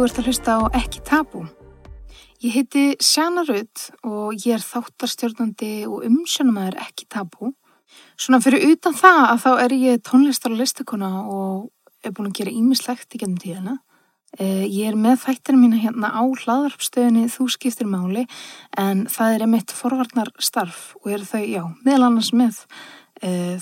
Þú ert að hlusta á Ekki Tabú. Ég heiti Sjana Rudd og ég er þáttarstjórnandi og umsjónumæður Ekki Tabú. Svona fyrir utan það að þá er ég tónlistar og listakona og er búin að gera ímislegt í gennum tíðina. Eh, ég er með þættina mína hérna á hlaðarpstöðinni Þú skiptir máli en það er einmitt forvarnar starf og er þau, já, meðal annars með e,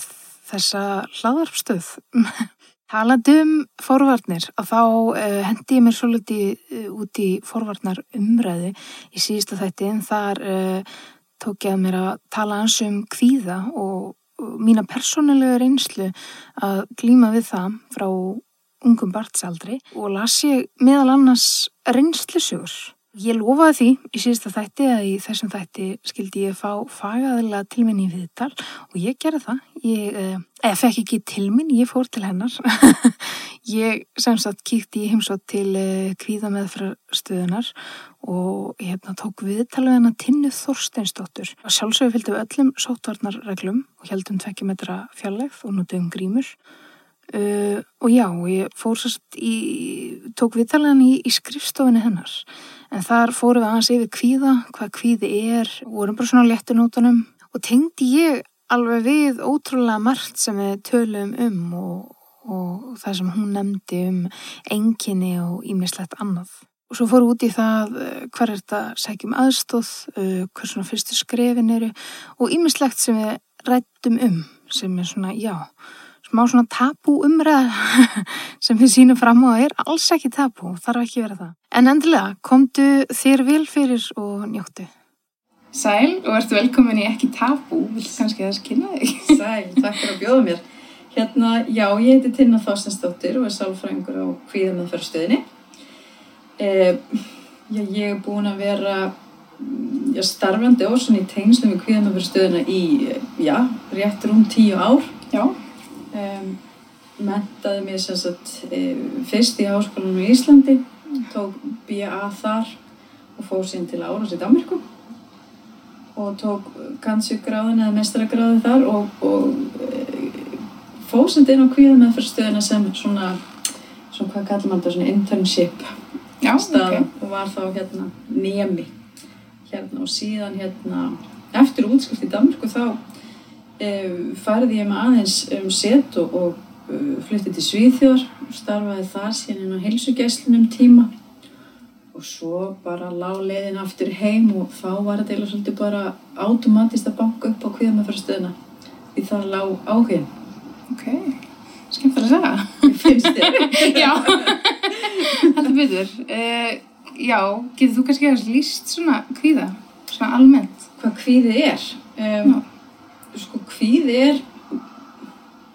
þessa hlaðarpstöð. Talandi um forvarnir að þá uh, hendi ég mér svolítið uh, út í forvarnar umræði í síðustu þætti en þar uh, tók ég að mér að tala eins um kvíða og, mína persónulega reynslu að glýma við það frá ungum bartsaldri og las ég meðal annars reynslusjóður. Ég lofaði því í síðasta þætti að í þessum þætti skildi ég fá fagaðilega til minni í viðtal og ég gerði það. Ég eh, fekk ekki til minn, ég fór til hennar. ég sem sagt kíkti í heimsótt til eh, kvíða meðfrastöðunar og ég hérna, tók viðtal við hennar Tinnu Þorsteinsdóttur. Sjálfsögur fylgdi við öllum sótvarnarreglum og heldum tvekki metra fjallegð og notuðum grímur. Uh, og já, ég fór sérst í, tók viðtalan í, í skrifstofinni hennar en þar fórum við aðeins yfir kvíða, hvað kvíði er vorum bara svona léttunótanum og tengdi ég alveg við ótrúlega margt sem við tölum um og, og það sem hún nefndi um enginni og ímislegt annað. Og svo fórum við út í það uh, hver er þetta sækjum aðstóð, uh, hver svona fyrstu skrefin eru og ímislegt sem við rættum um sem er svona, já, smá svona tabú umræð sem við sínum fram á er alls ekki tabú, þarf ekki vera það. En endilega, komdu þér vel fyrir og njóttu. Sæl og ertu velkomin í ekki tabú, vilt kannski þess kynna þig? Sæl, takk fyrir að bjóða mér. Hérna, já, ég heiti Tinna Þorstensdóttir og er sálfræðingur á kvíðamöðferðstöðinni. Eh, já, ég er búin að vera já, starfandi og svona í tengslum í kvíðamöðferðstöðina í, já, rétt rúm tíu ár. Já. Um, mentaði mér sem sagt fyrst í háskólanum í Íslandi tók B.A. þar og fór síðan til Árás í Danmarku og tók kannsugráðin eða mestrargráði þar og, og e, fór síðan inn á kvíða með fyrir stöðina sem svona, svona hvað kallar maður þetta, svona internship Já, staða ok. og var þá hérna nemi hérna og síðan hérna eftir útskipt í Danmarku þá farið ég með aðeins um set og, og uh, flyttið til Svíþjóðar starfaði þar síðan á heilsugæslunum tíma og svo bara lág leiðin aftur heim og þá var þetta eiginlega svolítið bara automatist að banka upp á kvíðamöðfarstöðuna því það lág áhugin Ok, skemmtilega að segja. finnst þér já, þetta byrður. Uh, já, getur þú kannski að líst svona kvíða, svona almennt? hvað kvíði er um, sko kvíði er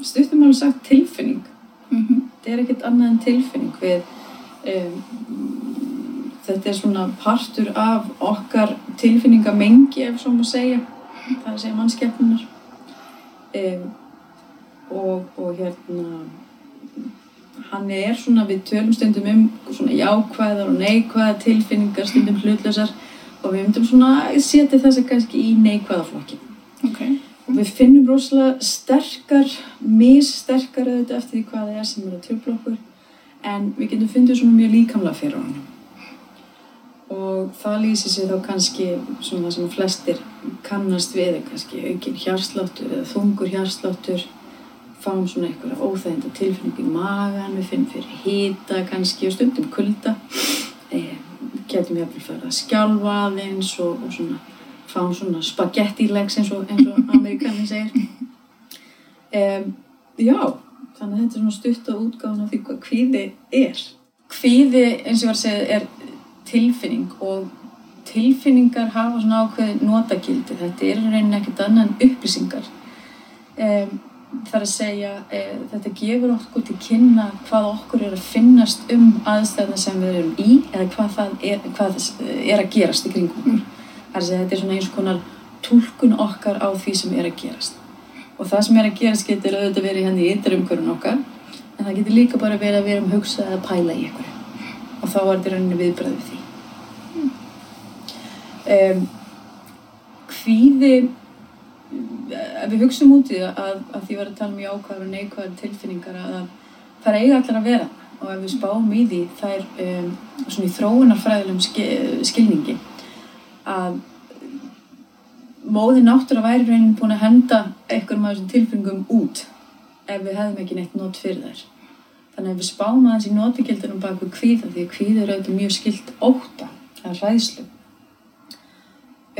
stuttum alveg sagt tilfinning Mm -hmm. þetta er ekkert annað en tilfinning við um, þetta er svona partur af okkar tilfinningamengi ef svo má segja það er að segja mannskepnunar um, og, og hérna hann er svona við tölum stundum um svona jákvæðar og neikvæðar tilfinningar stundum hlutlausar og við myndum svona setja þess að kannski í neikvæðaflokkin Ok. Og við finnum rosalega sterkar, missterkar auðvitað eftir því hvað það er sem er að tröfla okkur. En við getum fundið svona mjög líkamlega fyrir honum. Og það lýsir sér þá kannski svona það sem flestir kannast við kannski aukin hjarsláttur eða þungur hjarsláttur fáum svona einhverja óþæginda tilfinning í magan, við finnum fyrir hýta kannski og stundum kulda. E, getum við að fara að skjálfa aðeins og, og svona fáum svona spagettilegs eins og, og amerikanin segir. Um, já þannig að þetta er svona stutt á útgáðan af því hvað kvíði er. Kvíði eins og ég var að segja er tilfinning og tilfinningar hafa svona ákveði notagildi. Þetta er rauninni ekkert annað en upplýsingar. Um, það er að segja e, þetta gefur okkur til kynna hvað okkur er að finnast um aðstæðna sem við erum í eða hvað það er, hvað er að gerast í kringum okkur er þetta er svona eins konar túlkun okkar á því sem er að gerast. Og það sem er að gerast getur auðvitað verið hérna í yttir umhverjum okkar en það getur líka bara verið að við erum hugsað að pæla í ykkur og þá er þetta rauninni viðbröð við því. Um, kvíði ef við hugsaum út í það að, að því var að tala um jákvæðar og neikvæðar tilfinningar að það er eiga allar að vera. Og og ef við spáum í því það er um, svona í þróunarfræðilegum ski- skilningi að móði náttúra væri reynin búin að henda einhverjum af þessum tilfinningum út ef við hefðum ekki neitt nót fyrir þær. Þannig að við spáum aðeins í notigildunum bak við kvíða því að kvíða er auðvitað mjög skilt óta, er hræðslu.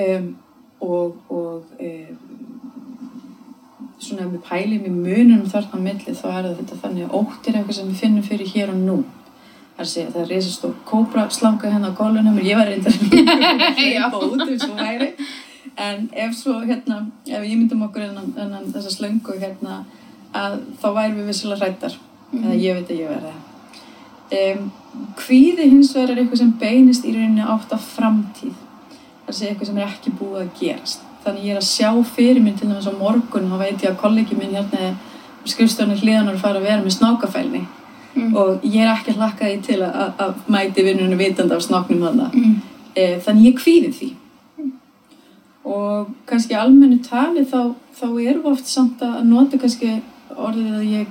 Um, og og um, svona ef við pælum í mununum þarna milli þá er þetta þannig að ótt er eitthvað sem við finnum fyrir hér og nú. Það er að segja, það er reisastór kóbra slanga hérna á gólunum og ég var reyndar Já. út ef svo væri. En ef svo hérna, ef ég myndum okkur innan, þessa slöngu hérna að þá væri við vissilega hrættar. Eða ég veit að ég verði það. Um, kvíði hins vegar er eitthvað sem beinist í rauninni átt af framtíð. Það er að segja eitthvað sem er ekki búið að gerast. Þannig ég er að sjá fyrir mér til dæmis á morgun þá veit ég að kollegi minn hérna skrifstofnir hliðanar fara að vera með snákafælni Mm. og ég er ekki að hlakka því til að, að, að mæti vinnunum vitandi af snáknum þarna. Mm. E, þannig ég kvíði því. Og kannski almennu tali þá, þá við oft samt að nota kannski orðið að ég,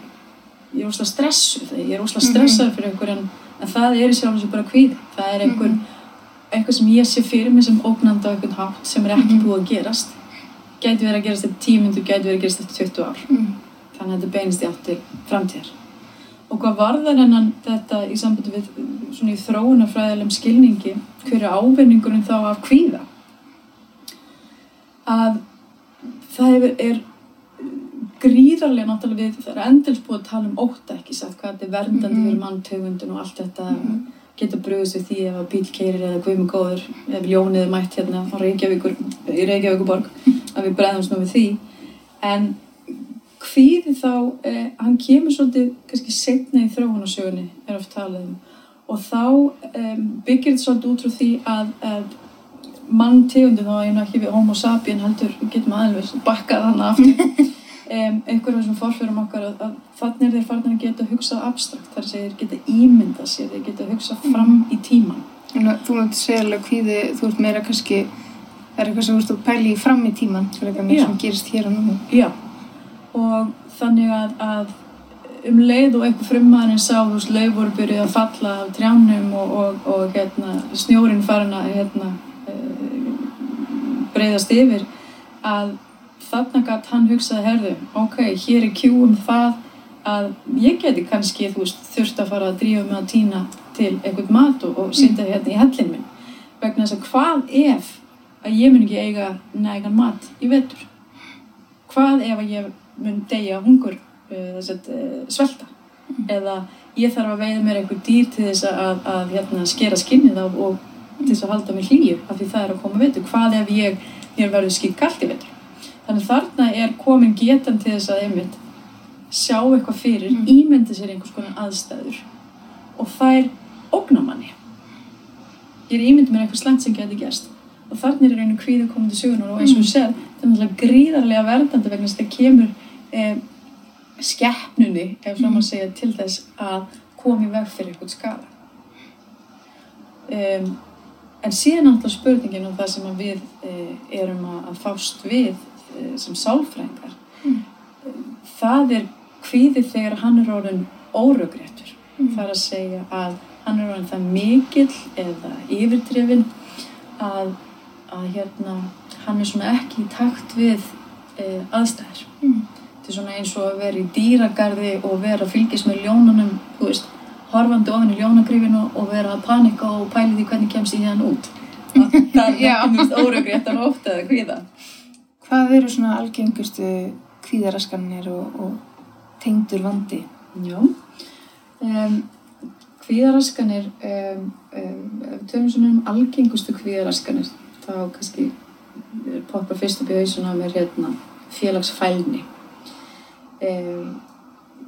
ég er óslega stressuð, ég er óslega stressað fyrir einhver en, það er í sjálf þessu bara kvíði. Það er einhver, eitthvað sem ég sé fyrir mig sem ógnandi á einhvern hátt sem er ekki Mhm. búið að gerast. Gæti verið að gerast eftir 10 myndu, gæti verið að gerast eftir 20 ár. Mm. Þannig að þetta beinist í átt til framtíðar. Og hvað varðar hennan þetta í sambandi við svona í þróunarfræðilegum skilningi, hver er ávinningurinn þá af kvíða? Að það er gríðarlega náttúrulega við, það er endils búið að tala um ótta ekki satt, hvað þetta er verndandi Mhm. fyrir manntegundin og allt þetta Mhm. geta brugðist við því ef að bíl keirir eða guðmur góður, ef ljónið er mætt hérna á Reykjavíkur, í Reykjavíkuborg, að við bregðumst nú við því. En kvíði þá, eh, hann kemur svolítið kannski setna í þróunarsögunni er oft talað um. Og þá um, byggir þetta svolítið út frá því að, að mann tegundin þá er ekki við homo sapien heldur getum aðeins bakkað hann aftur. Um, einhverjum þessum forfyrum okkar að, að þannig er þeir farin að geta hugsað abstrakt þar sem þeir geta ímyndað sér þeir geta hugsað fram í tíman að þú myndi segja alveg hvíði, þú ert meira kannski, er eitthvað sem þú ert að pæli fram í tíman, er eitthvað sem gerist hér og nú. Já, og þannig að, að um leið og einhver frummaðurinn sá, þú veist, lauf voru byrjuð að falla af trjánum og, og, og hérna, snjórin farin að hérna, uh, breyðast yfir, að þarna gætt hann hugsaði, herðu, ok, hér er kjú um það að ég geti kannski, veist, þurft að fara að drífa mig að týna til einhvern mat og, og sýnda hérna í hellin minn. Vegna þess að hvað ef að ég mun ekki eiga nægan mat í vetur? hvað ef að ég mun deyja af hungur þess að uh, svelta. Eða ég þarf að veiða mér einhver dýr til þess að, að hérna, skera skinnið á og til þess að halda mér hlýju af því það er að koma vetur. Hvað ef ég, mér verður skýt kallt í vetur? Þannig þarna er komin getan til þess að einmitt sjá eitthvað fyrir, Mm. ímynda sér einhvers konar aðstæður og þær ógna manni ég er ímynda mér eitthvað slæmt sem geti gerst. Og þarna er rauninu kvíðu komin til sögunar og eins og þú sér, það er náttúrulega gríðarlega verndandi vegna þess að það kemur eh, skeppnunni, ef svo Mm. maður segja, til þess að koma í veg fyrir eitthvað skala. Um, en síðan náttúrulega spurningin og það sem við eh, erum að, að fást við eh, sem sálfrængar, Mm. það er kvíði þegar hann er orðin óröggréttur. Mm. Það er að segja að hann er orðin það mikill eða yfirdrifin að, að hérna, hann er svona ekki í takt við e, aðstæður. Mm. Svona eins og að vera í dýragarði og vera að fylgjast með ljónunum, þú veist, horfandi ofan í ljónagrifinu og vera að panika og pæli því hvernig kemst ég hérna út. Það það er mjög óröggréttan ofta eða kvíða. Hvað eru svona algengustu kvíðaraskanir og, og tengdur vandi? Já. Um, kvíðaraskanir, um, um, tölum svona um algengustu kvíðaraskanir, þá kannski poppar fyrst upp í hausun á mér hérna félagsfælni. Um,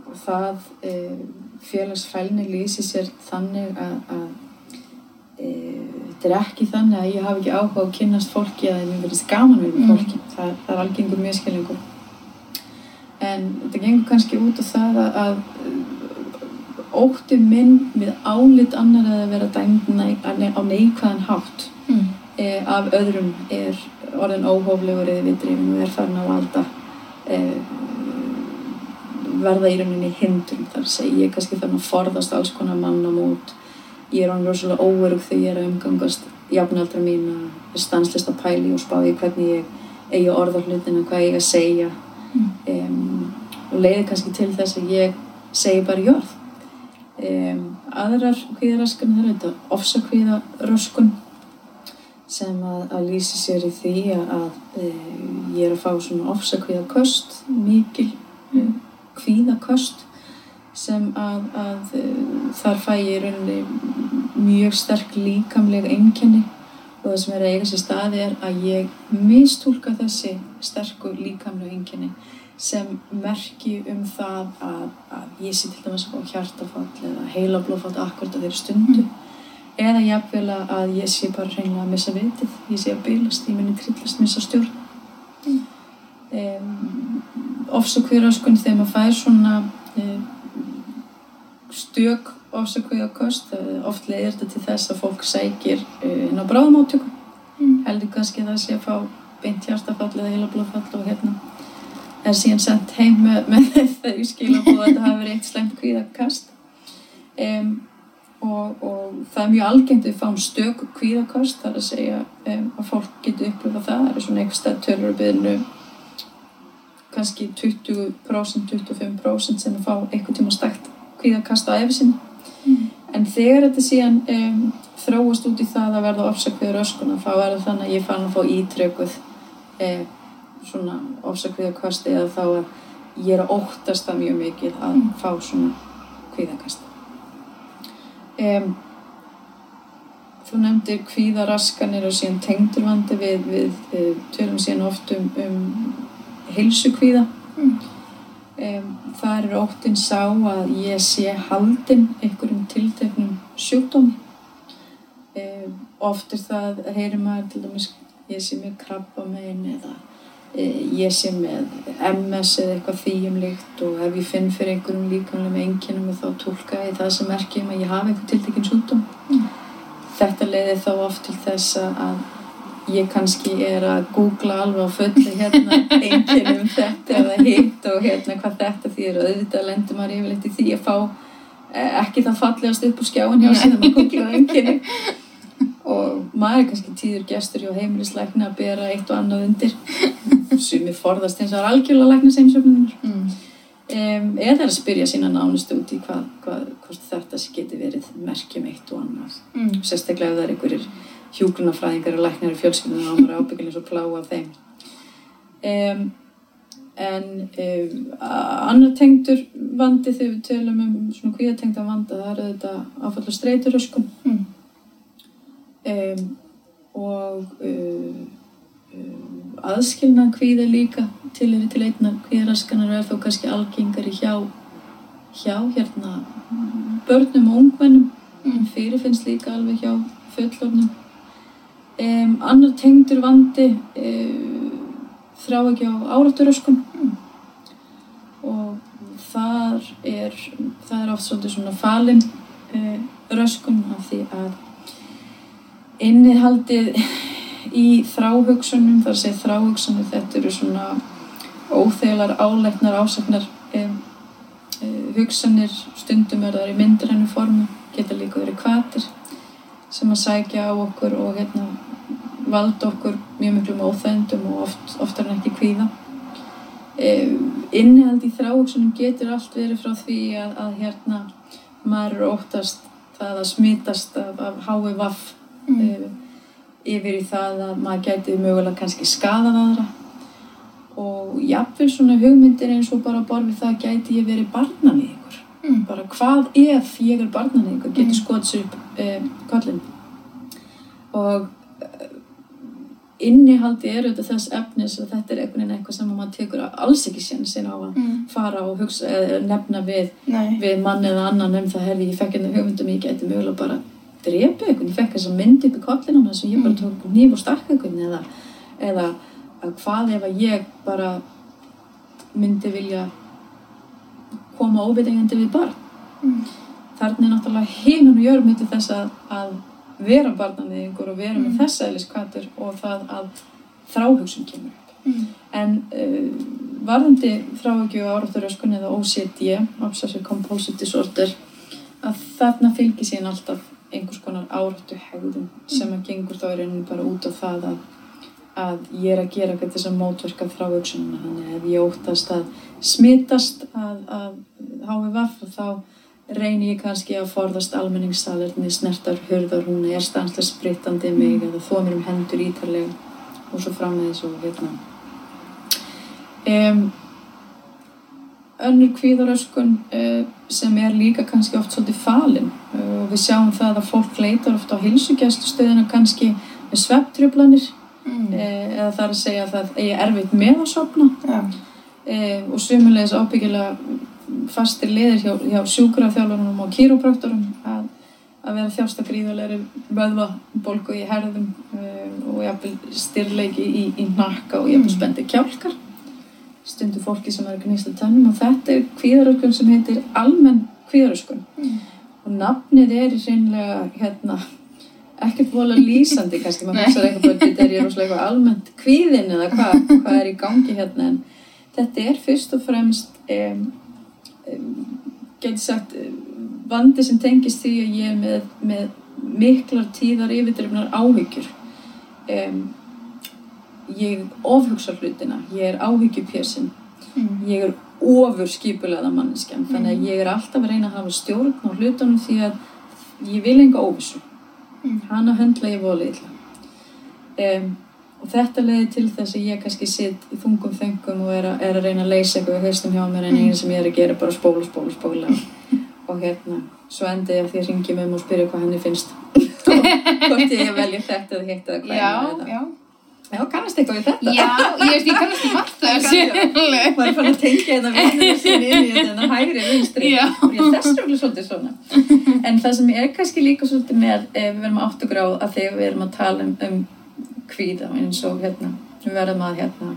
og það um, félagsfælni lýsir sér þannig að, að þetta er ekki þannig að ég hafi ekki áhuga á að kynnast fólki eða mér verðist gaman við Mm. fólki. Það, það er algengur miskilningur. En þetta gengur kannski út á það að, að ótti minn við álit annar að vera dæmd nei, á neikvæðan hátt Mm. e, af öðrum er orðin óhóflegur eða viðdrifin og er farin að valda e, verða í rauninni hindrum þar segi ég kannski þannig að forðast alls konar mannamót ég er án rosalega óverug þegar ég er að umgangast jafnaldra mína stanslist að pæli og spá í hvernig ég eigi orða hlutina, hvað ég að segja. Mm. um, og leiði kannski til þess að ég segi bara jörð um, aðrar kvíðaraskan er þetta ofsakvíðaröskun sem að, að lýsi sér í því að, að e, ég er að fá svona ofsakvíðaköst mikil. E, kvíðaköst sem að, að e, þar fæ ég rauninni mjög sterk líkamleg einkenni og það sem er að eiga sér staði er að ég mistúlka þessi sterku líkamleg einkenni sem merki um það að, að ég sé til dæmis á hjartafall eða heilablófall akkurat á þeirri stundu eða jafnvel að ég sé bara reynilega að missa vitið, ég sé að bylast, ég minni trillast, missa stjórn. Mm. Um, ofsakvíðaröskun þegar maður fær svona um, stök ofsakvíðarkost, oft leiðir þetta til þess að fólk sækir uh, inn á bráðmáttöku, Mm. heldur kannski að það sé að fá beint hjartafall eða heilablóðfall og hérna er síðan sendt heim með, með þau skilabóð að þetta hafi verið eitt slemt kvíðakast. Um, og, og það er mjög algengt við fáum stök kvíðakost þar að segja um, að fólk getur upplifað það það er svona einhverstað tölur byggðinu kannski 20% 25% sem að fá einhvern tíma stækt kvíðakast á efi sinni Mm. en þegar þetta síðan um, þróast út í það að verða ofsakviður öskuna þá er það þannig að ég fann að fá ítrekuð eh, svona ofsakviðakast eða þá að ég er að óttast það mjög mikið að Mm. fá svona kvíðakast um, Þú nefndir kvíðaraskanir og síðan tengdurvandi við, við, við tölum síðan oft um, um heilsukvíða. Mm. Um, þar er óttinn sá að ég sé haldinn einhverjum tilteknum sjúkdómi. Um, oft er það, heyrir maður til dæmis, ég sé með krabba megin eða e, ég sé með MS eða eitthvað þýjumlíkt og ef ég finn fyrir einhverjum líkamlega einkennum þá tólka ég það sem merkjum að ég hafi einhver tiltekinn sjúkdóm. Mm. Þetta leiði þá oft til þess að ég kannski er að googla alveg á fulli hérna einkennum þetta eða hitt og hérna hvað þetta þýr og auðvitað lendur maður yfirleitt í því að fá eh, ekki það fallegast upp á skjáin hjá þegar maður googla einkenni. Og maður er kannski tíður gestur hjá heimilisleikna að bera eitt og annað undir. Sem er forðast eins og er algjörlega lækna seimsöfnunar Mm. um, eða að spyrja sína nánustu út í hvað, hvað, þetta geti verið merkjum eitt og annað. Mm. sérstaklega ef það er einhverjir hjúgrunafræðingar og læknar í fjölskyldunum og maður ábyggilega svo plá af þeim um, en um, annar tengdur vandi þegar við tölum um svona kvíðatengda vanda það er auðvitað áfalla streyturöskun Mm. um, og aðskilna kvíða líka til er til einna kvíðaraskanar er þó kannski algengari hjá hjá hérna börnum og ungmennum Mm. fyrirfinnst líka alveg hjá fullornum um, annar tengdur vandi um, þrá ekki á árátturöskun Mm. og þar er það er oft svolítið svona falin uh, röskun af því að innihaldið í þráhugsunum, þar segir þráhugsunum þetta eru svona óþegilar áleiknar ásagnar um, uh, hugsanir stundum er það í myndrænu formu geta líka verið kvatir sem að sækja á okkur og hérna valda okkur mjög miklum óþægndum og oft, oftar en ekki kvíða um, innihald í þráhugsunum getur allt verið frá því að, að hérna maður er óttast það að smitast af, af HVV Mm. uh, yfir í það að maður gæti mögulega kannski skadað aðra og jafnvel svona hugmyndir eins og bara borð við það gæti ég verið barnan í ykkur Mm. bara hvað ef ég er barnan í ykkur getur Mm. skoðs upp um, kollin og innihaldi er auðvitað þess efnis að þetta er einhvern veginn eitthvað sem maður tekur alls ekki sjensin á að Mm. fara og hugsa nefna við við mann eða annan um það herfi ég fekk hérna hugmyndum ég gæti mögulega bara drepa einhvern, ég fekk þess að mynd upp í kollin á hann sem ég bara Mm. tók nýf og stakk einhvern eða, eða að hvað ef að ég bara myndi vilja koma óvitengandi við barn Mm. þarna er náttúrulega heiminn og jörg myndi þess að, að vera barnanýðingur og vera með Mm. þessa eðliskvatur og það að þráhugsun kemur upp Mm. en uh, varðandi þráhyggju og árátturöskun eða OCD, Obsessive Compulsive Disorder, að þarna fylgir síðan alltaf einhvers konar áráttu hegðun sem að gengur þá í rauninu bara út á það að, að ég er að gera eitthvað þess að mótverka þráhugsununa. Þannig að ef ég óttast að smitast að, að háfi vaff þá reynir ég kannski að forðast almenningssalerni, snertar hurðar, hún er stanslega sprittandi mig eða þó mér um hendur ítarlega og svo frammeðis og hérna. Um, önnur kvíðaröskun uh, sem er líka kannski oft svolítið falin uh, og við sjáum það að fólk leitar ofta á hilsugjastustöðina kannski með svepptröflanir Mm. uh, eða það er að segja að það eigi erfitt með að sopna uh, og sumulegis ábyggilega fastir liðir hjá, hjá sjúkraþjálfunum og kýrópraktorum að, að vera þjásta gríðulegri vöðvabólgu í herðum uh, og jafnvel styrleiki í, í nakka og jafnvel Mm. spendi kjálkar stundu fólki sem er að gnýsla tannum og þetta er kvíðaröskun sem heitir almenn kvíðaröskun Mm. og nafnið er í hreinlega hérna ekkert vola lýsandi kannski, maður Nei. hugsaði eitthvað þetta er rosalega eitthvað almennt kvíðin eða hvað hva er í gangi hérna en þetta er fyrst og fremst um, um, getur sagt um, vandi sem tengist því að ég er með, með miklar tíðar yfirdrifnar áhyggjur. Um, ég ofhugsa hlutina. Ég er áhyggjupjössin Mm. ég er ofur skipulegða manneskjan. Þannig að ég er alltaf að reyna að hafa stjórn á hlutunum því að ég vil enga óvissu. Mm. hana höndla ég volið um, og þetta leiði til þess að ég kannski sitt í þungum þöngum og er, a, er að reyna að leysa eitthvað í haustum hjá mér en einu sem ég er að gera er bara spóla, spóla, spóla. Og hérna, svo endi ég að því að ringi með mig og spyrja hvað henni finnst. Hvort ég velja þetta eða hitt eða hvað Já, já. já, kannast eitthvað við þetta? Já, ég veist, ég kannast í margt þessu. maður er fann að tengja þetta vinnur sinni inn í þetta hægri vinstri. Og ég þess röglega svolítið svona. En það sem er kannski líka svolítið með að að kvíða eins og hérna við verðum að hérna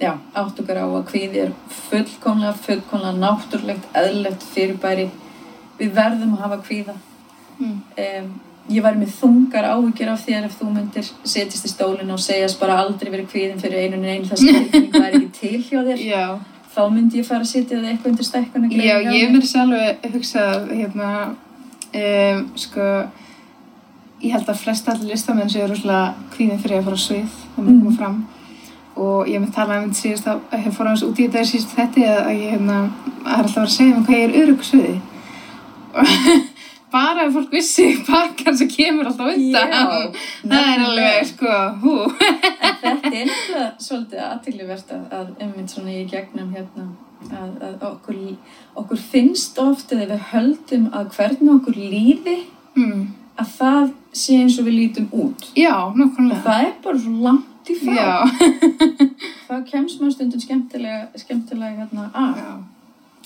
já, átt og grá að kvíði er fullkomlega fullkomlega náttúrulegt eðlilegt fyrirbæri við verðum að hafa kvíða Mm. um, ég væri með þungar áhyggjur af þér ef þú myndir setjast í stólinn og segjast bara aldrei verið kvíðin fyrir einu en einu þess að það er ekki til hjá þér Já. þá myndi ég fara að setja það eitthvað undir stekkuna Já, ég mér sjálf hugsað, hérna, um, sko, ég held að flest allir listamenn séu rosalega kvíðin fyrir að fara á svið þegar maður Mm. koma fram. Og ég myndi tala um þetta síðast að ég fór aðeins út í þetta síðast þetta að, ég, hérna, að alltaf vera að segja um hvað ég er örugg á sviði. Bara ef fólk vissi pakkan sem kemur alltaf undan. Það er alveg, sko, hú. Þetta er nefnilega svolítið aðtilivert að, einmitt svona í gegnum hérna að, að okkur, okkur finnst oft eða við höldum að hvernig okkur líði mm. Að það sé eins og við lítum út. Já, og nokkulega það er bara svo langt í frá. Það kemst maður stundum skemmtilega, skemmtilega hérna að. Já,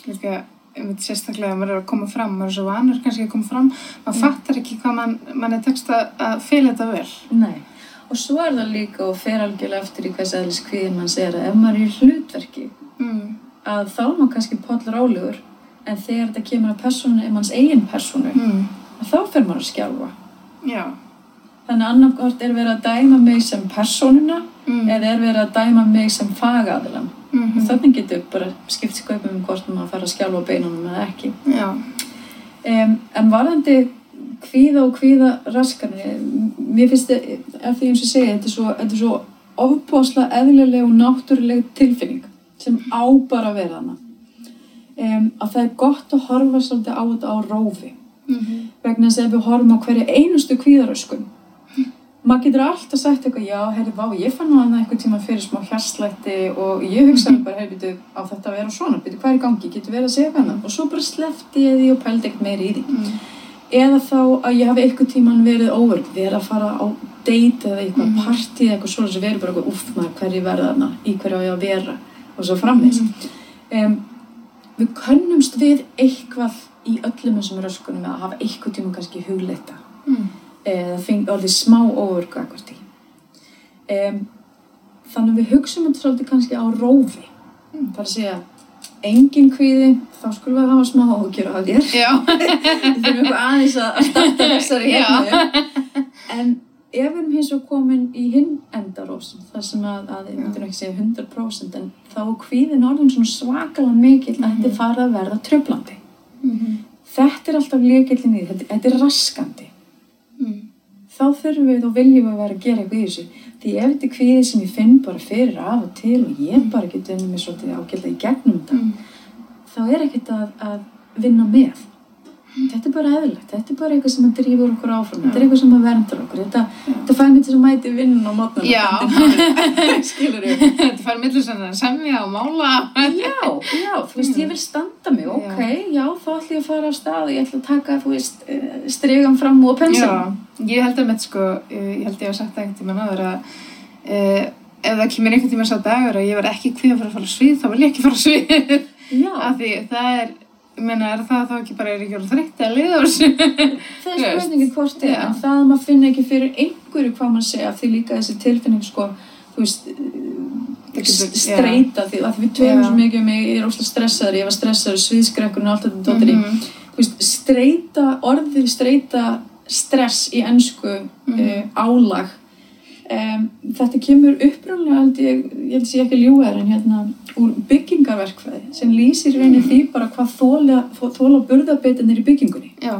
líka einmitt sérstaklega að maður er að koma fram, maður er svo vanur kannski að koma fram, maður fattar ekki hvað mann, mann er tekst að, fela þetta vel. Nei, og svo er það líka og fer algjörlega eftir í hvers eðlis kvíðin mann segir að ef maður er í hlutverki Mm. að þá er maður kannski poll rálegur en þegar þetta kemur að persónu, ef manns eigin persónu Mm. Að þá fer maður að skjálfa Já. þannig annarkort er verið að dæma mig sem persónuna Mm. eða er verið að dæma mig sem fagaðilam Mm og þannig getur bara skipt sköpum um hvort maður fara að skjálfa beinunum eða ekki Já. Um, en varðandi kvíða og kvíða raskanir, mér finnst þetta, ef því eins og segja, þetta er svo, þetta er svo ofbúaslega eðlileg og náttúruleg tilfinning sem á bara að vera hana. Um, að það er gott að horfa svolítið á þetta á rófi Mm vegna þess að ef við horfum á hverju einustu kvíðaröskun maður getur alltaf sagt eitthvað já, heyrðu, vá, ég fann það eitthvað tíma fyrir smá hjarslætti og ég hugsaði bara, heyrðu, byrju, á þetta að vera svona byrju, hvað er í gangi, getur verið að segja hvað og svo bara slefti ég því og pældi ekkert meiri í því. Mm. eða þá að ég hafi eitthvað tíman verið óverð, verið að fara á date eða eitthvað Mhm. partí eða eitthvað svona sem verið bara eitthvað, uff maður, hverju verða þarna? Í hverju á ég að vera? Og svo framvegis. Um, við könnumst við eitthvað í öllum þessum röskunum að hafa eitthvað tíma kannski hugleita. Mm. eða fengi orðið smá óörgu akkvart í um, þannig að við hugsaum þetta svolítið kannski á rófi. Mm. það er að segja engin kvíði, þá skulum við hafa smá ógjur af þér. Við þurfum eitthvað aðeins að að starta þessari en ef við erum hins og komin í hinn enda 90% það sem að, að ég myndir ekki segja 100% en þá kvíðin orðin svona svakalega mikill að þetta er farið að verða tröflandi Mhm. þetta er alltaf lekillin í því, þetta, þetta er raskandi Mm. þá þurfum við og viljum við vera að gera eitthvað í þessu því ef þetta er kvíði sem ég finn bara fyrir af og til og ég bara get unnum mér svolítið ágætlega í gegnum þetta Mm. þá er ekkert að, að vinna með þetta er bara eðlilegt, þetta er bara eitthvað sem að drífur okkur áfram, þetta er eitthvað sem að verndar okkur. Þetta, þetta fær til að mæti vinnun á mótnum Já. skilur við Þetta fær svona að semja og mála. já, já, þú veist, ég vil standa mig. Ok, já, þá ætlum ég að fara á stað. Og ég ætla að taka, þú veist, eh, stregan fram og pensil. Já, ég held að með sko, eh, ég held ég að sagt það einhvern tímann áður að uh, ef það kemur einhvern tímann sá dagur að ég verð ekki fyrir að fara á svið, þá vil ég ekki fara svið. Af því það er, ég meina, er það þá ekki bara er ekki orðið þreytti að liða á þessu? það er spurningi hvort er en það að maður finna ekki fyrir einhverju hvað maður segja af því líka þessi tilfinning sko þú veist getur- streyta því að við tölum Já. svo mikið um ég er óslega stressaður ég var stressaður, sviðskrekkurinn og allt þetta dóttir í Mhm. þú veist, streyta orðið streyta stress í ennsku Mhm. uh, álag um, þetta kemur upprunlega held ég, ég held að ég ekki þér en hérna úr byggingarverkfræði sem lýsir raunin Mhm. því bara hvað þóla, þóla burðabitinir í byggingunni Já,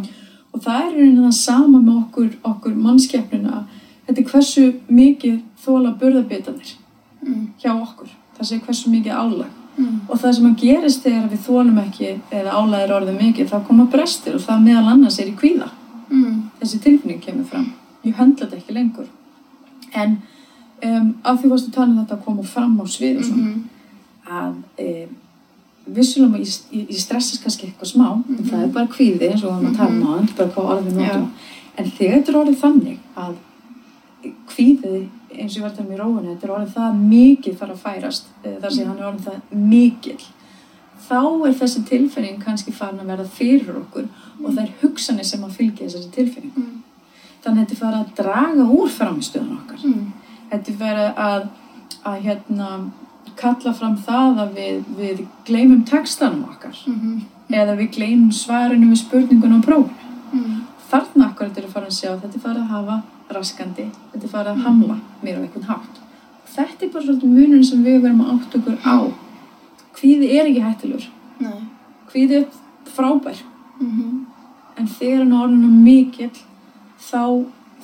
og það er raunin það sama með okkur, okkur mannskeppnuna þetta er hversu mikið þóla burðabitanir mm. hjá okkur það sé hversu mikið álag Mm. og það sem að gerist þegar við þólum ekki eða álag er orðið mikið þá koma brestir og það meðal annars er í kvíða Mm. þessi tilfinning kemur fram ég höndla þetta ekki lengur en um, af því varstu að tala um þetta að koma fram á svið og svona Mhm. að um, vissulega ég, ég, stressast kannski eitthvað smá en það er bara kvíði eins og varum að tala um á þetta er bara hvað orðið notum. En þegar þetta er orðið þannig að kvíðið eins og ég var að tala um í róinu þetta er orðið það mikið fara að færast þar sem hann er orðið það mikill þá er þessi tilfinning kannski farin að verða fyrir okkur og það er hugsanir sem að fylgja þessari tilfinning Mm. Þannig að þetta er farið að draga úr framistöðun okkar Mm. þetta er farið að, að hérna, kalla fram það að við, við gleymum textanum okkar Mhm. eða við gleymum svarinu við spurningun á prófunu Mm. þarna akkur þetta er að fara að sjá þetta er farið að hafa raskandi þetta er farið að hamla mér á einhvern hátt þetta er bara svolítið munurinn sem við verum að átt okkur á kvíði er ekki hættilegur Nei. kvíði er frábær Mhm. en þegar hann er orðinu mikill þá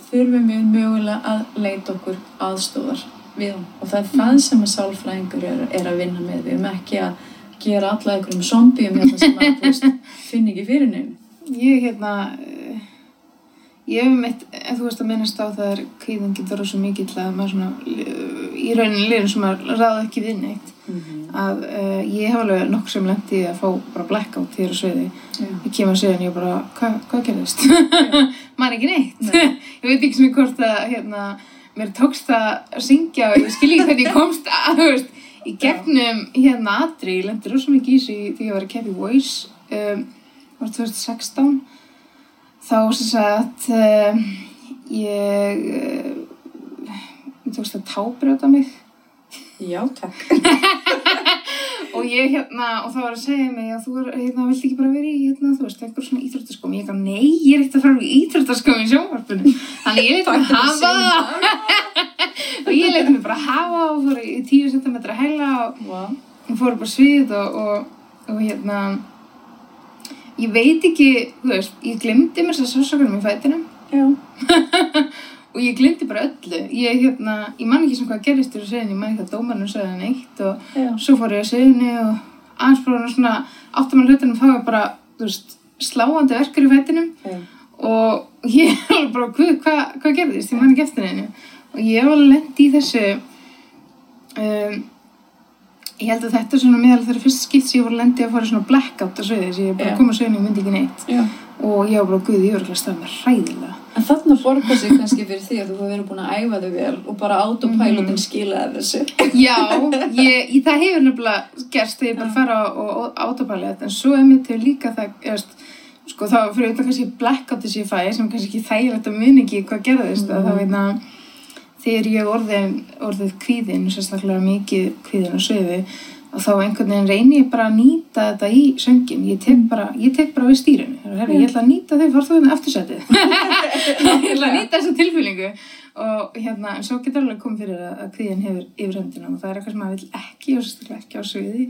þurfum við mögulega að leita okkur aðstóðar við hann og það er það sem að sálfræðingur er, er að vinna með. Við erum ekki að gera alla einhverjum zombium hérna sem að veist, finn ekki fyrir nefn Ég hérna, ég hef mitt, ef þú veist að minnast á það er kvíðin getur rosa mikill að maður svona, í rauninni liðin sem maður ráða ekki við neitt. Að uh, ég hef alveg nokkuð sem lendi að fá bara blackout hér á sviði. Ég kemur að segja en ég bara, hva, hvað gerðist? maður ekki neitt. Nei. ég veit ekki sem ég hvort að, hérna, mér tókst að syngja og ég skil ekki hvernig ég komst að, þú veist, í gegnum hérna Adri, ég lendi rosa mikið í þessu því ég var að keppa í Voice um, var 2016 þá sem sagt um, ég uh, ég tókst að tábrjóta mig Já, takk. og ég hérna, og það var að segja mig að þú er, hérna, vilt ekki bara vera í, hérna, þú veist, einhver svona íþróttaskóm ég ekki, nei, ég er ekkert að fara í íþróttaskóm í sjónvarpinu, þannig ég leti mig hafa og ég leti mig bara hafa og fór í 10 cm hæla og Vá. og fór bara svið og, og, og hérna ég veit ekki, þú veist, ég glemdi mér þess að sásakunum í fætinum Já. og ég glemdi bara öllu ég, hérna, ég man ekki sem hvað gerist í seðinu, ég man ekki að dómarinn sagði neitt og Já. svo fór ég að seðinu og aðeins bara svona áttum að hlutunum þá var bara, þú veist, sláandi verkur í fætinum Já. og ég alveg bara, hvað hva, hva gerðist, ég man ekki eftir henni og ég alveg lent í þessu um, ég held að þetta er svona meðal þeirra fyrst skipt sem ég var að lendi að fara í svona blackout á sviði, þess að ég bara kom að sviðinu og myndi ekki neitt Já. og ég var bara, guð, ég var ekki að staða með hræðilega En þarna borgar sig kannski fyrir því að þú hefur verið búin að æfa þig vel og bara autopilotin Mhm. skilaði þessu. Já, ég, ég, það hefur nefnilega gerst þegar ég bara fara og autopilot en svo er mér til líka það erst, sko þá fyrir auðvitað kannski blackouti sem ég fæ sem kannski þægilegt að mun ekki hvað gerðist mm. þá veitna þegar ég orðið, orðið kvíðin sérstaklega mikið kvíðin á sviði og þá einhvern veginn reyni ég bara að nýta þetta í söngin, ég tek bara, ég tek bara við stýrinu, Herra, ég ætla að nýta þau, hérna aftursætið ég ætla að nýta þessa tilfýlingu og hérna, en svo getur alveg komið fyrir að, að kvíðin hefur yfirhöndina og það er eitthvað sem maður vill ekki og sérstaklega ekki á sviði.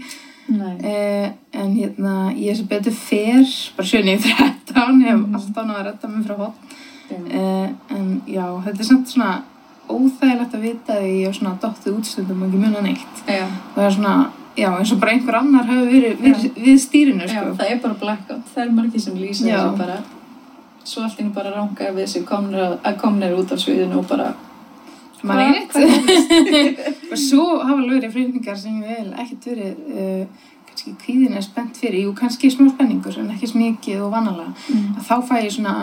Eh, en hérna, ég er svo betur fer bara 7.13 hef Mhm. alltaf náða að redda mig frá hot eh, en já, þetta er samt svona óþægilegt að vita því ég er svona dottið útstundum og ekki muna neitt Já. það er svona, já, eins og bara einhver annar hefur verið við, við stýrinu, Já, sko það er bara blackout. Það er margir sem lýsa Já. þessu bara svo allt einu bara ranga við þessu komnir, út af sviðinu og bara maður er eitt og svo hafa verið frýningar sem ég vil ekkert verið uh, kannski kvíðin er spennt fyrir, jú, kannski smá spenningur en ekki smikið og vanalega mm. þá fæ ég svona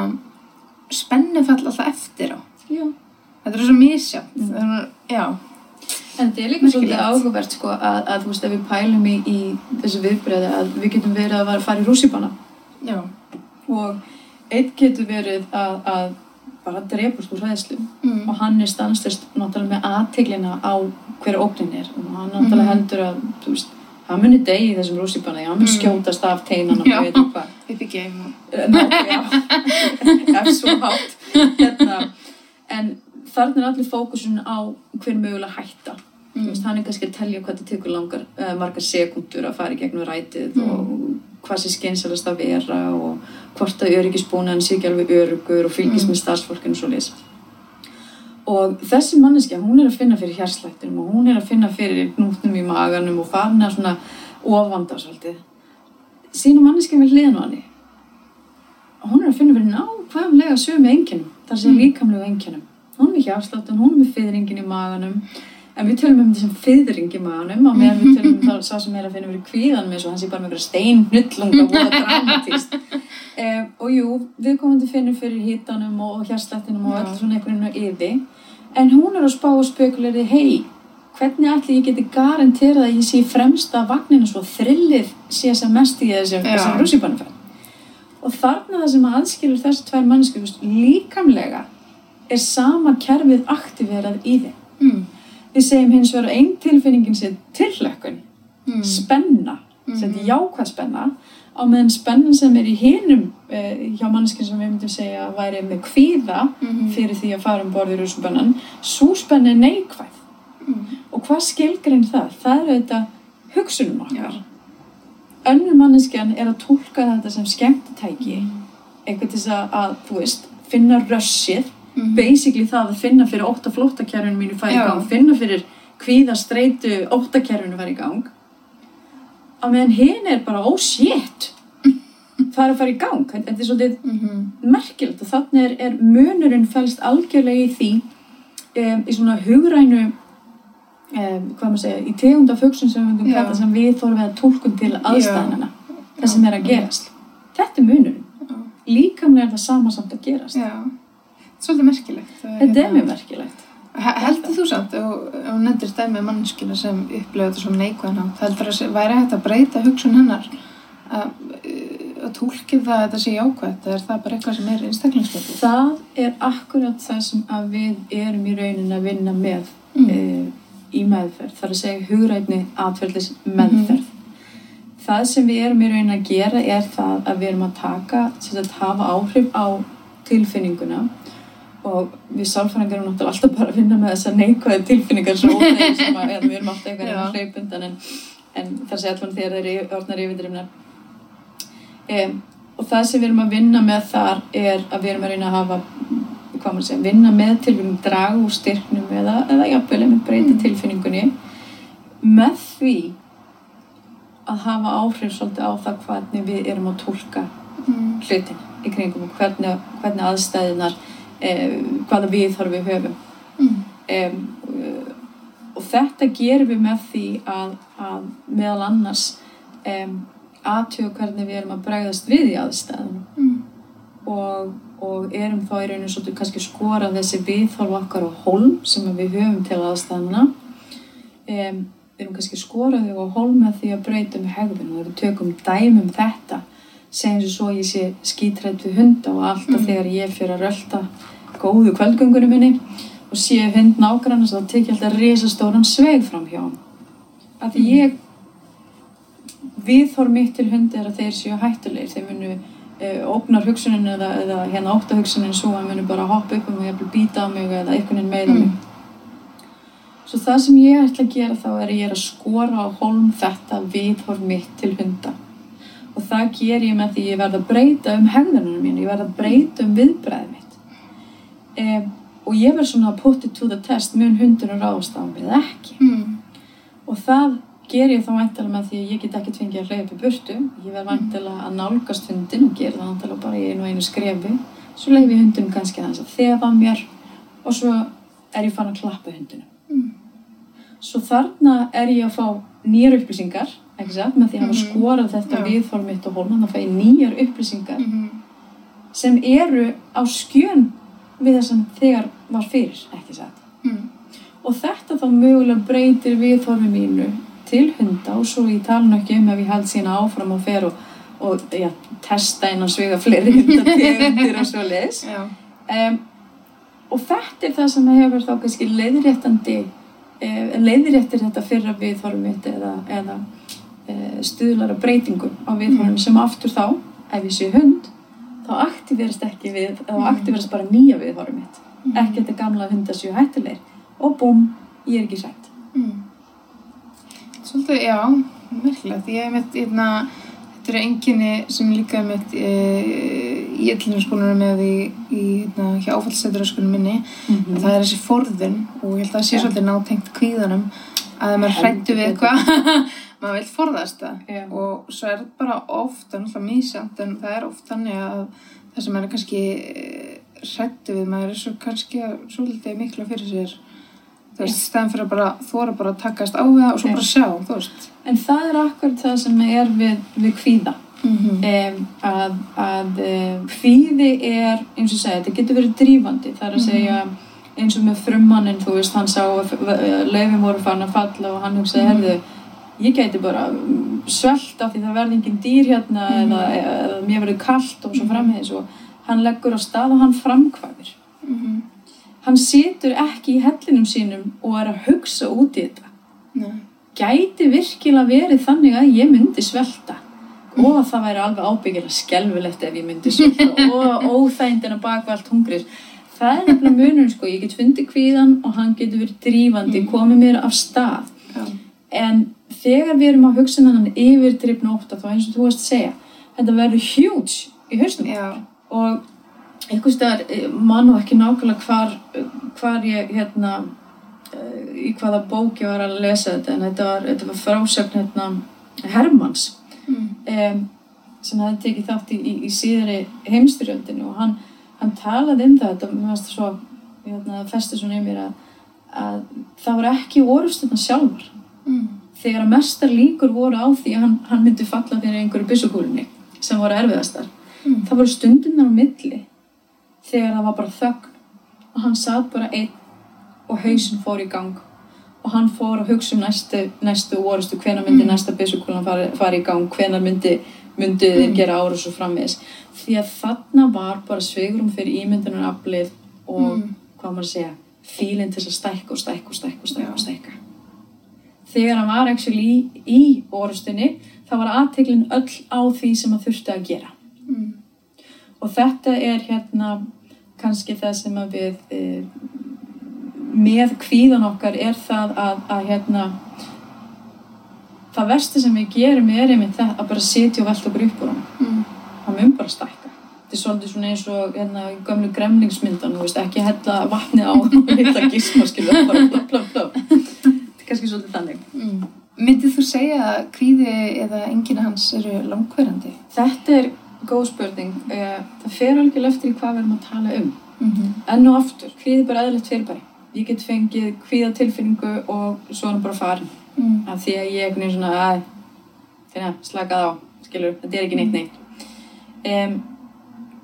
spennufall alltaf eftir á Já. Þetta er svo misjátt Mm. mm. já, En þetta er líka svolítið áhugavert sko að, að þú veist ef við pælum í, í þessu viðbreyði að við getum verið að fara í rússíbana já, og einn getur verið að, að bara drepast úr hræðslu mm. og hann er stanslist náttúrulega með aðteglina á hver ógnin er og hann náttúrulega Mhm. heldur að veist, hann muni degi í þessum rússíbana hann mun Mm. skjótast af teinan og Já. veit ekki hvað game og... Ná, já, ef svo hátt hérna. en þarna er allir fókusun á hver mögulega hætta mm. veist, hann er kannski að telja hvað þetta tekur langar uh, margar sekundur að fara í gegnum rætið Mm. og hvað sé skynsalast að vera og hvort að öryggisbúnaðin sé ekki alveg örugur og fylgist Mm. með starfsfólkinu svo leys og þessi manneskja, hún er að finna fyrir hérslættinum og hún er að finna fyrir gnútnum í maganum og farin að svona ofanda svolítið sína manneskja við hliðan á og hún er að finna fyrir nákvæmlega sömu einkennum, þar sem Mm. líkamlegu einkennum hún er með hjársláttun, hún er með fyrringin í maganum. En við tölum um þessum fyrring í maganum og meðan við tölum um það sá sem er að finna fyrir kvíðan með svo hann sé bara með einhverja steinhnullunga og voða dramatíst eh, og jú, við komum til finnum fyrir hítanum og hjárslættinum og öll svona einhvern veginn yfir en hún er að spá og spekuleri hei, hvernig ætli ég geti garanterað að ég sé fremsta vagninu svo þrillið sé sem mest í þessum rússipanumferð og þarna það sem aðskilur þessi tvær mannsku líkamlega er sama kerfið aktiverað í þeim Mm. við segjum hins vegar að einn tilfinningin sé tilhlökkun, Mm. spenna sem þetta jákvæð spenna á meðan spennan sem er í hinum uh, hjá mannskinn sem við myndum segja að væri með kvíða Mhm. fyrir því að fara um borðið rúspennan svo spenna er neikvæð Mm. og hvað skilgrein það? það er auðvitað hugsunum okkar Já. önnur manneskjan er að tólka þetta sem skemmtitæki Mm. eitthvað til þess að, að þú veist, finna rössið Mm. basically það að finna fyrir ótta flóttakerfinu mínu færi í Já. gang finna fyrir kvíða streitu óttakerfinu færi í gang að meðan hinn er bara oh shit það er að fara í gang þetta er svolítið Mhm. merkilegt og þannig er, er munurinn fælst algjörlega í því um, í svona hugrænu um, hvað maður segja, í tegund af hugsun sem við Já. kalla sem við þórum við að tólkun til aðstæðanana það sem er að gerast þetta er munurinn, Já. líkamlega er það sama samt að gerast Já. Svolítið merkilegt. Það þetta er hérna- mjög merkilegt He- Heldur þú samt, og, nefndir stæmi mannskina sem upplifa þetta svona neikvæðan átt, heldur að sé- væri hægt að breyta hugsun hennar að, uh, að tólki það að þetta sé jákvætt, eða er það bara eitthvað sem er einstaklingslega? það er akkurat það sem að við erum í raunin að vinna með Mm. e, í meðferð, það er að segja hugrætni atverðlis meðferð það sem við erum í raunin að gera er það að við erum að taka sem sagt hafa áhrif á tilfinninguna og við sálfræðingar erum náttúrulega alltaf bara að vinna með þessar neikvæði tilfinningar sem að, eða við erum alltaf eitthvað Já. að hlaupa undan en, en sé allan þegar þeir eru orðnar yfirdrifnar um, og það sem við erum að vinna með þar er að við erum að reyna að hafa hvað maður segja, vinna með tilfinning draga úr styrknum eða, eða jafnvel með breyta Mm. tilfinningunni með því að hafa áhrif svolítið á það hvernig við erum að tólka Mm. hlutin í kringum og hvernig, hvernig aðstæðinar hvaða viðhorf við höfum Mm. um, og þetta gerum við með því að, að meðal annars um, aðtjóða hvernig við erum að bregðast við í aðstæðunum Mm. og, og erum þá í rauninu svolítið kannski skora þessi viðhorf okkar á hólm sem við höfum til aðstæðuna um, við erum kannski skora þau á hólm með því að breyta um hegðun og við tökum dæmum þetta segjum svo ég sé skítrætt við hunda og alltaf Mm. þegar ég fyrir að rölda góðu kvöldgöngunum minni og sé hund nágrann þá tek ég alltaf risastóran sveig fram hjá hann af því ég viðhorf mitt til hundi er að þeir séu hættulegir þeir munu ógnar hugsunin eða, eða hérna ótta hugsunin svo að muni bara hoppa upp um og jafnvel býta á mig eða einhvern veginn meða mig. Svo það sem ég ætla að gera þá er ég er að skora á holm þetta viðhorf mitt til hunda. Og það ger ég með því ég verð að breyta um hegðunum mín, ég verð að breyta um viðbræðið mitt. E, og ég verð svona að put it to the test, mun hundunum ráðast á mig eða ekki. Mm. Og það ger ég þá væntalega með því að ég get ekki tvingið að hlaupa burtu. Ég verð væntalega að nálgast hundin og gera það væntalega bara í einu og einu skrefi. Svo leifi ég hundunum kannski aðeins að þefa mér og svo er ég fann að klappa hundunum. Mm. Svo þarna er ég að fá nýjar upplýsingar, ekki satt, með því að hafa Mhm. skorað þetta Já. viðform mitt og hólman, þá fæ ég nýjar upplýsingar Mm. sem eru á skjön við það sem þegar var fyrir, ekki satt. Mm. Og þetta þá mögulega breytir viðhorfi mínu til hunda og svo ég tala ekki um ef ég held sína áfram og fer og, og ja, testa inn á svega fleiri hundategundir og svo leis. Um, og þetta er það sem hefur þá kannski leiðréttandi, uh, leiðréttir þetta fyrra viðhorfi mitt eða, eða uh, stuðlar að breytingum á viðhorfum Mm. sem aftur þá, ef ég sé hund, þá aktiverast ekki við, þá Mm. aktiverast bara nýja viðhorfi mitt Mm. ekki þetta gamla hundar séu hættulegir og búm, ég er ekki sætt Mm. Svolítið, já, merkilegt. Ég hef mitt, hérna, þetta eru enginni sem líka hef mitt e, í yllinarskólanum með í, í hérna, hjá áfallstætturarskólanum minni. mm Það er þessi forðun og ég held að það sé Já. svolítið nátengt kvíðanum að ef maður hrættu við eitthvað, maður vil forðast það. Já. Og svo er þetta bara oft, það er náttúrulega mísamt, en það er oft þannig að það sem er kannski hrættu við, maður er svo kannski að svolítið mikla fyrir sér þú veist, stæðan fyrir að bara þóra bara að takast á það og svo bara sjá, þú veist en það er akkurat það sem er við, við kvíða mm -hmm. um, að, að um, kvíði er, eins og segja, þetta getur verið drífandi það er að Mhm. segja eins og með frummannin, þú veist, hann sá að löfum voru farin að falla og hann hugsaði, Mhm. herðu, ég gæti bara mm, svelt af því það verði engin dýr hérna Mhm. eða, eða mér verður kallt og svo Mhm. framhegis og hann leggur á stað og hann framkvæmir Mm hann situr ekki í hellinum sínum og er að hugsa út í þetta Nei. gæti virkilega verið þannig að ég myndi svelta og það væri alveg ábyggilega skelfilegt ef ég myndi svelta og baka allt hungrir það er nefnilega munum sko, ég get fundið kvíðan og hann getur verið drífandi, Mm. komið mér af stað Já. en þegar við erum að hugsa um þennan yfirdrifn óta þá eins og þú varst að segja þetta verður huge í Já. og einhvers staðar mann og ekki nákvæmlega hvar, hvar ég hérna eh, í hvaða bók ég var að lesa þetta en þetta var, þetta var frásögn hérna Hermanns Mm. um, sem hafði tekið þátt í, í, í síðari heimstyrjöldinu og hann, hann talaði um það þetta mér varst svo hérna, festi svona í mér að, að það var ekki orðstöðna sjálfar Mm. Þegar mestar líkur voru á því að hann, hann myndi falla fyrir einhverju byssukúlunni sem voru erfiðastar Mm. það voru stundunar á milli þegar það var bara þögn og hann satt bara einn og hausinn fór í gang og hann fór að hugsa um næstu, næstu orustu, hvenar myndi Mm. næsta byssukúlan fara, fara í gang, hvenar myndi myndi þeir Mm. gera árus og framvegis því að þarna var bara sveigrum fyrir ímyndunar aflið og Mm. hvað maður að segja, fílinn til að stækka og stækka og stækka og stækka og stækka þegar hann var actually í, í orustunni þá var aðteglin öll á því sem hann þurfti að gera Mm. og þetta er hérna kannski það sem að við e, með kvíðan okkar er það að, að hérna það versta sem við gerum er einmitt það að bara sitja og velta okkur upp úr hann Mm. hann mun bara stækka þetta er svolítið svona eins og hérna gömlu gremlingsmyndan, þú veist, ekki hella vatni á og hitta gísma, plöp, plöp, plöp þetta er kannski svolítið þannig Mm. Myndið þú segja að kvíði eða enginn hans eru langverandi? þetta er góð spurning Eh, það fer algjörlega eftir í hvað við erum að tala um Mm -hmm. enn og aftur, kvíði er bara eðlilegt fyrirbæri ég get fengið kvíða tilfinningu og svo hann bara farin mm. af því að ég er svona að þeirra, slakað á, skilur, þetta er ekki neitt neitt um,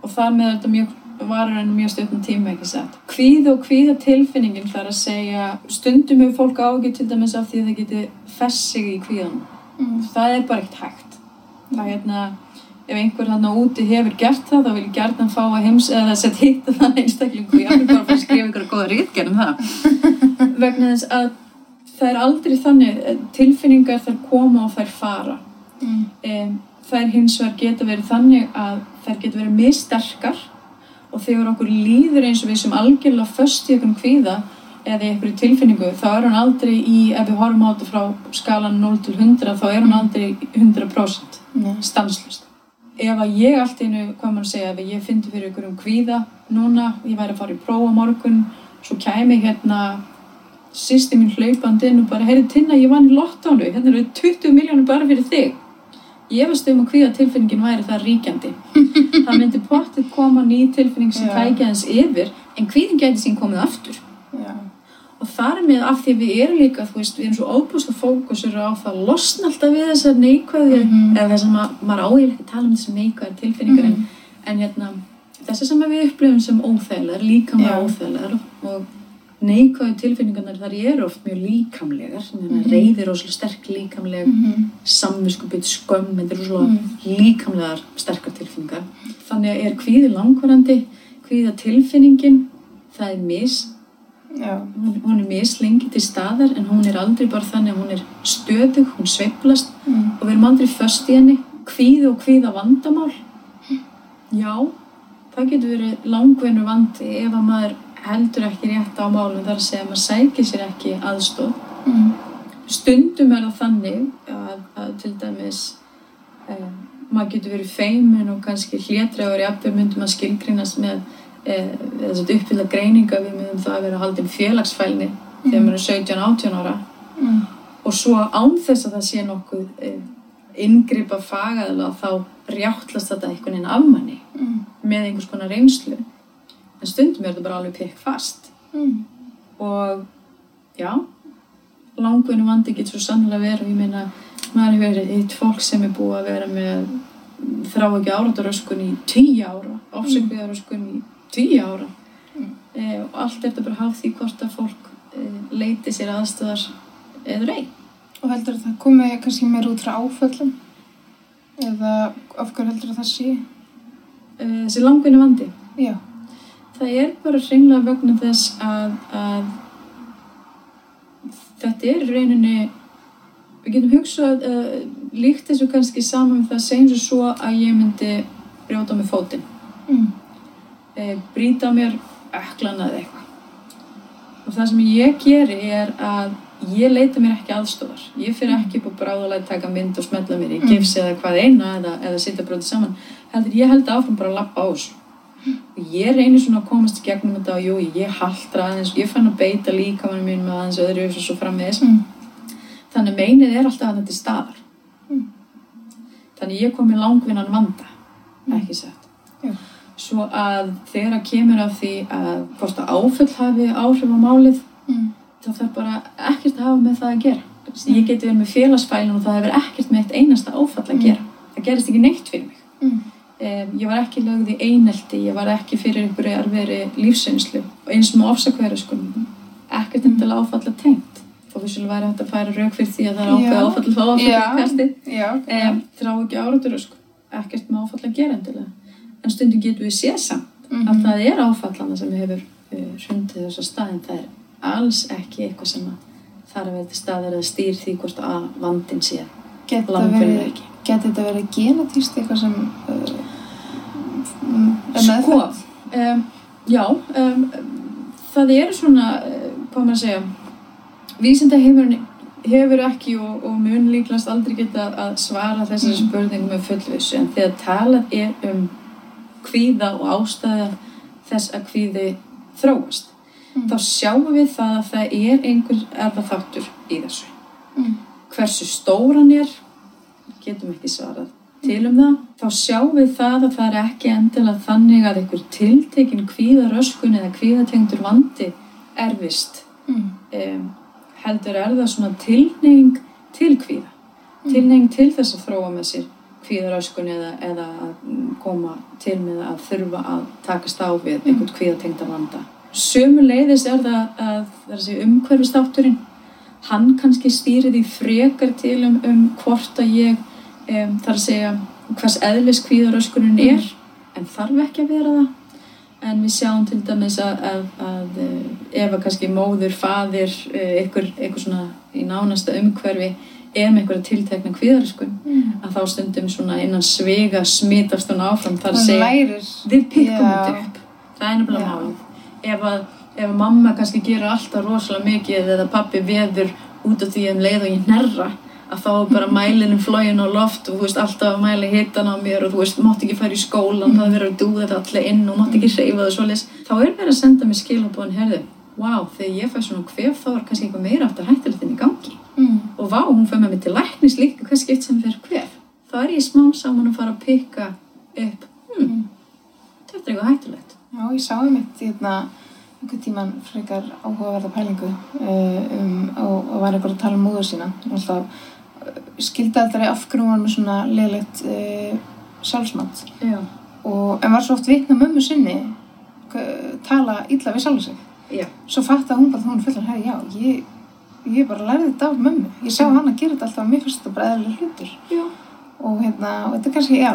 og þar með þetta mjög varar enn mjög stöfnum tíma ekki satt? Kvíð og kvíða tilfinningin þar að segja stundum hefur fólk ágjur til dæmis af því að það geti fest sig í kvíðanum. Mm. það er bara ekkert hægt. Það er hérna ef einhver þarna úti hefur gert það þá vil ég gert fá að heims eða sett hitta þann einstaklingu og ég vil bara fara að skrifa ykkur góða rítgerð um það. Vegna þess að það er aldrei þannig eh, tilfinningar þær koma og þær fara. Mm. um, þær hins vegar geta verið þannig að þær getur verið missterkar og þegar okkur líður eins og við sem algjörlega föst í einhvern kvíða eða í einhverju tilfinningu þá er hún aldrei í, ef við horfum á þetta frá skalan 0 til 100 þá er hún aldrei 100% Nei. stanslust. Ef að ég allt einu, hvað að segja, ef ég fyndi fyrir einhverjum kvíða núna, ég væri að fara í prófa á morgun, svo kæmi hérna sýsti mín hlaupandi inn og bara, heyrðu Tinna, ég vann í lottánu, hérna eru 20 miljónur bara fyrir þig. Ég varst um að kvíða tilfinningin væri það ríkjandi. það myndi pottið koma ný tilfinning sem tækja hans yfir, en kvíðin gæti sín komið aftur. Já. Og þar með af því við erum líka, þú veist, við erum svo óbúslega fókusur á það að losna alltaf við þessar neikvæði, Mhm. eða þess að ma maður áhegilega ekki að tala um þessar neikvæði tilfinningar, Mhm. en, en hérna, þessar sem við upplifum sem óþægilegar, líkamlega Já. óþægilegar og neikvæði tilfinningarnar þar eru oft mjög líkamlegar, mm Mhm. reyðir rosalega sterk líkamleg, mm Mhm. samviskupið, skömm, þetta eru rosalega Mhm. líkamlegar sterkar tilfinningar. Þannig er kvíði langvarandi, kvíða tilfinningin, það er mis, hún, hún er mislengi til staðar en hún er aldrei bara þannig að hún er stöðug, hún sveiflast Mm. og við erum aldrei föst í henni kvíð og kvíða vandamál já, það getur verið langvinnu vandi ef að maður heldur ekki rétt á málum þar að segja að maður sækir sér ekki aðstóð Mm. stundum er það þannig að, að til dæmis um, maður getur verið feimin og kannski hlétræður í aftur myndum að skilgrínast með eh, uppfylla greininga við myndum það að vera haldin félagsfælni þegar maður er 17-18 ára Mm. og svo án þess að það sé nokkuð eh, inngripa fagaðla þá rjáttlast þetta einhvern veginn af manni Mm. með einhvers konar reynslu en stundum er þetta bara alveg pekk fast Mm. og já langvinni vandi getur svo sannlega verið og ég meina maður hefur verið eitt fólk sem er búið að vera með þrá ekki árataröskun í tíu ára ofsökviðaröskun í tíu ára Mm. e, og allt er þetta bara háð því hvort að fólk e, leiti sér aðstöðar eður ei Og heldur að það komi kannski meir út frá áföllum? Eða af hverju heldur að það sé? e, þessi langvinni vandi Já. Það er bara hreinlega vegna þess að, að þetta er í rauninni við getum hugsað uh, líkt þessu kannski saman með það segjum svo svo að ég myndi brjóta með fótinn. Mm. uh, brýta mér öklan eða eitthvað. Og það sem ég geri er að ég leita mér ekki aðstofar ég fyrir ekki upp á bráðulega taka mynd og smetla mér í Mm. gifs eða hvað eina eða, eða sitja brotið saman. Heldur ég held áfram bara að lappa á þessu ég reynir svona að komast í gegnum þetta og jú, ég haldra aðeins ég fann að beita líkamann mín með aðeins öðru og svo framvegis Mm. þannig meinið er alltaf að þetta er staðar Mm. þannig ég kom í langvinnan vanda ekki sett Já. svo að þegar að kemur af því að hvort að áföll hafi áhrif á málið Mm. þá þarf bara ekkert að hafa með það að gera ég geti verið með félagsfælin og það hefur ekkert með eitt einasta áfall að Mm. gera það gerist ekki neitt fyrir mig Mm. Um, ég var ekki lögð í einelti ég var ekki fyrir einhverju erfiðri lífsreynslu og eins með ofsakværi sko, ekkert endilega áfalla tengt og við væri hægt að færa rauk fyrir því að það er ákveð Já. áfall að fá áfall Já. í kasti Já. um, þrá ekki áratur sko. ekkert með áfall að gera endilega en stundum getum við séð samt Mhm. að það er áfallana sem hefur uh, hrundið þess að staðin það er alls ekki eitthvað sem þarf að vera til staðar eða stýr því hvort að vandin sé þetta langvinni verið, geti þetta verið genetíst eitthvað sem uh, mm, Sko, um, já, um, það eru svona, hvað maður að segja, vísinda hefur, hefur ekki og, og mun líklast aldrei geta að svara þessari Mm. spurningum með fullvissu en þegar talað er um kvíða og ástæða þess að kvíði þróast, Mm. þá sjáum við það að það er einhver erfaþáttur í þessu. Mm. Hversu stóran er, getum ekki svarað til um það, þá sjáum við það að það er ekki endilega þannig að einhver tiltekin kvíðaröskun eða kvíðatengdur vandi erfist. Mm. Um, heldur er það svona tilneying til kvíða. Mm. Tilneying til þess að þróa með sér kvíðaröskun eða, eða að mm, koma til með að þurfa að takast á við einhvern kvíðatengda vanda. Sömu leiðis er það að það er segja umhverfistátturinn. Hann kannski stýrir því frekar til um, um hvort að ég um, þarf að segja hvers eðlis kvíðaröskunin er en þarf ekki að vera það. En við sjáum til dæmis að, að, að eh, ef að kannski móður, eh, einhver, einhver svona í nánasta umhverfi er með einhverja tiltekna kvíðariskun Mm. að þá stundum svona innan svega smitast hún áfram þar að segja við pikkum þetta upp það er nefnilega Já. málið ef að, ef að mamma kannski gerir alltaf rosalega mikið eða pappi veður út af því um leið og ég hnerra að er bara mælinin flóin á loft og þú veist alltaf að mæla hitan á mér og þú veist mátt ekki fara í skólan það er verið að dúða þetta allir inn og mátt ekki hreyfa það svoleiðis. Þá er verið að senda mér skilabóðin herðu, wow, þegar ég fæ svona kvef þá er kannski eitthvað meira aftur hættilegt inn í gangi. Mm. og vá, hún fyrir með mig til læknis líka hvað skipt sem fyrir kvef. Þá er ég smám saman að fara að pikka upp. Hmm, þetta er eitthvað hættulegt. Já, ég sá um eitt hérna einhvern tíman frekar áhugaverða pælingu uh, um, og, og var eitthvað að tala um móður sína. Alltaf skildi aldrei af hverju hún var með svona leilegt uh, sjálfsmátt já, og en var svo oft vitna mömmu sinni uh, tala illa við sjálf sig. Já, svo fatt að hún bara þá hún fullan herri, já, ég, ég bara lærði þetta af mömmu. Ég sá hann að gera þetta alltaf, mér finnst þetta bara eðlilega hlutur. Já. og hérna, og þetta kannski, já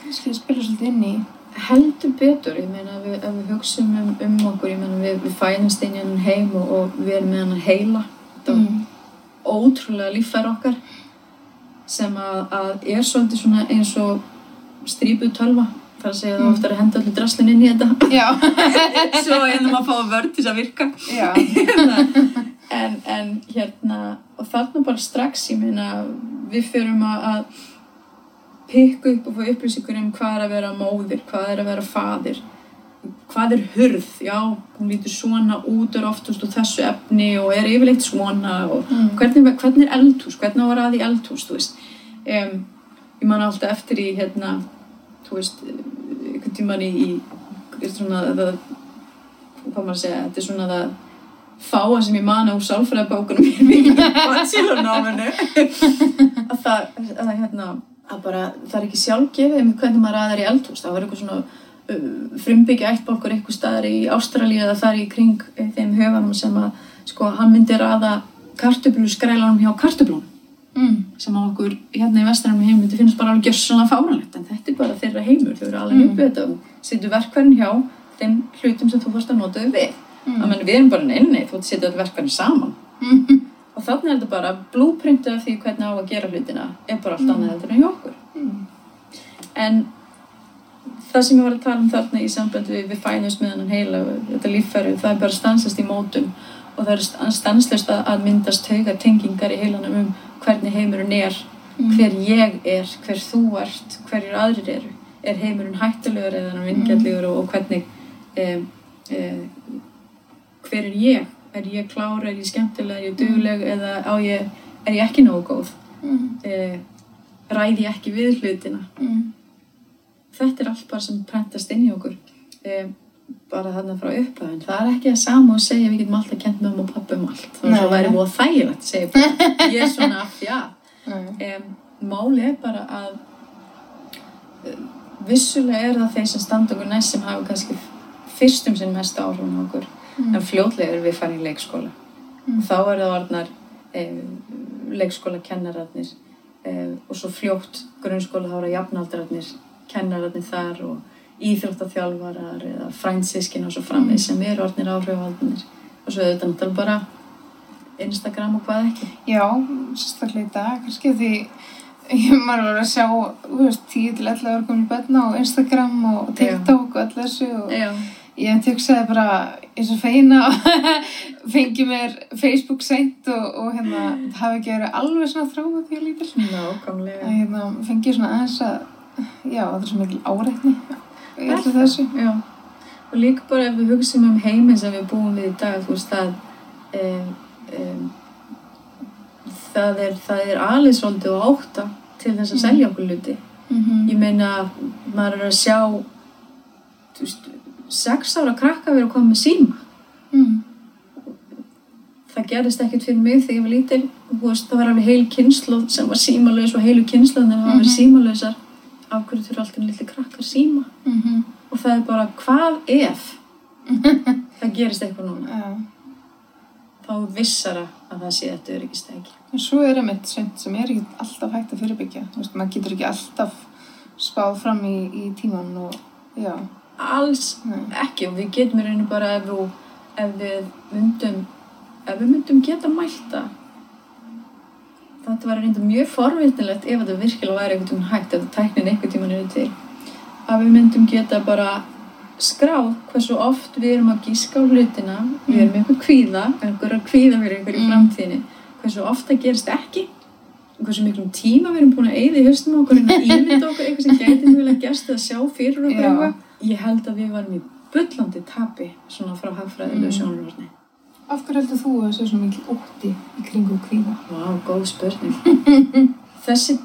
kannski spila svolítið inn í heldur betur, ég meina við, ef við hugsum um, um okkur, ég meina við, við í hann heim og, og við erum með hann heila þetta mm. Ótrúlega líffæri okkar sem að, að er svolítið svona eins og strípuð tölva. Þar að segja að Mm. þú oftar að henda allir draslin inn í þetta. Svo einum að fá vörð til þess að virka. En, en hérna og þarna bara strax ég meina við förum að, að pikka upp og fá upplýsingur um hvað er að vera móðir, hvað er að vera faðir hvað er hurð? Já, hún lítur svona út er oftast úr þessu efni og er yfirleitt svona og Mm. hvernig, hvernig er eldhús, hvernig á að ræða í eldhús þú veist? Um, ég man alltaf eftir í hérna þú veist, einhvern tíman í, í svona það, hvað maður að segja, þetta er svona það fáa sem ég man á sálfræðabókunum í mínum bachelornáminu að það, að það hérna að bara, það er ekki sjálfgefið með hvernig maður ræðar í eldhús, það var eitthvað svona frumbyggja ættbálkur eitthvað staðar í Ástralíu eða þar í kring uh, þeim höfanum sem að, sko, hann myndi ræða kartöflu skrælanum hjá kartöflunum mm. sem á okkur hérna í vestrænum heim myndi finnst bara alveg gjössanlega fáránlegt en þetta er bara þeirra heimur, þau eru alveg Mm. mm. uppið þetta og setur verkværin hjá þeim hlutum sem þú fórst að nota við Mm. mm. við erum bara neini, þú setja þetta verkværin saman Mm. og þannig er þetta bara blúprintið af því hvernig á að gera hlutina er bara allt annað heldur en hjá okkur Mm. en það sem ég var að tala um þarna í samband við, við fænust með hann heila þetta líffæri, það er bara stansast í mótum og það er stanslust að myndast tauga tengingar í heilanum um hvernig heimurinn er hver ég er, hver þú ert hverjir aðrir eru. Er heimurinn hættulegur eða hann vingjallegur og, og hvernig um, um, hver er ég? Er ég klár, er ég skemmtileg, er ég dugleg eða á ég, er ég ekki nógu góð? Mm. um, ræði ég ekki við hlutina? Mm. Þetta er allt bara sem prentast inn í okkur. Um, bara þarna frá upphæðin. Það er ekki að sama og segja við getum alltaf kent með um og pappa um allt. Þá væri búið þægilegt segja bara ég er svona af því að Nei. um, máli er bara að um, vissulega er það þeir sem standa okkur næst sem hafa kannski fyrstum sinn mest áhrifun á okkur. Mm. en fljótlega erum við farin í leikskóla. Mm. og þá er það orðnar um, leikskóla kennararnir og svo fljótt grunnskóla þá eru jafnaldrarnir kennararnir þar og íþróttaþjálfarar eða frændsískin og svo framvið sem eru orðnir áhrifaldnir og svo auðvitað náttúrulega bara Instagram og hvað ekki. Já, sérstaklega í dag, kannski því ég maður var að sjá, veist, 10 til 11 ára komið bönna á Instagram og TikTok og allir þessu og Já, ég hugsaði bara eins og feina fengi mér Facebook seint og, og hérna, það hafi ekki verið alveg svona þráma því að lítil. nákvæmlega. Að hérna, fengi svona aðeins að, já, það er svo mikil áreitni í allir þessu. Já, og líka bara ef við hugsim um heiminn sem við búum við í dag, þú veist, það, um, um, það er, það er alveg svolítið og átta til þess að Mm. selja okkur hluti. Mm Ég meina, maður er að sjá, þú veist, sex ára krakka verið að koma með síma. mm. Það gerist ekkert fyrir mig þegar ég var lítil, það var alveg heil kynnslóð sem var símalaus og heilu kynnslóðin var Mhm. verið símalausar. Af hverju þurfa alltaf litli krakkar síma? Mm Og það er bara, hvað ef það gerist eitthvað núna? Já. þá vissara að það sé þetta öryggistæki. En svo er einmitt svint sem er ekki alltaf hægt að fyrirbyggja. Þú veist, maður getur ekki alltaf spáð fram í, í tíman og, já, Alls nei. ekki og við getum í rauninu bara ef, ef við myndum ef við myndum geta mælta þetta var reynda mjög forvitilegt ef þetta virkilega væri einhvern tímann hægt, ef tæknin einhvern tímann eru til, að við myndum geta bara skráð hversu oft við erum að gíska á hlutina, við erum eitthvað kvíða, einhverja kvíða fyrir einhverju í Mm. framtíðinni, hversu oft það gerist ekki, hversu miklum tíma við erum búin að eyða í haustum á okkur en að ímynda okkur eitthvað sem gæti mjög gerst eða sjá fyrir okkur eitthvað. Ég held að við varum í bullandi tapi svona frá hagfræðilegu Mm. sjónarhorni. Af hverju heldur þú að það sé svo mikil ótti í kringu kvíða? Vá, góð spurning. Þessi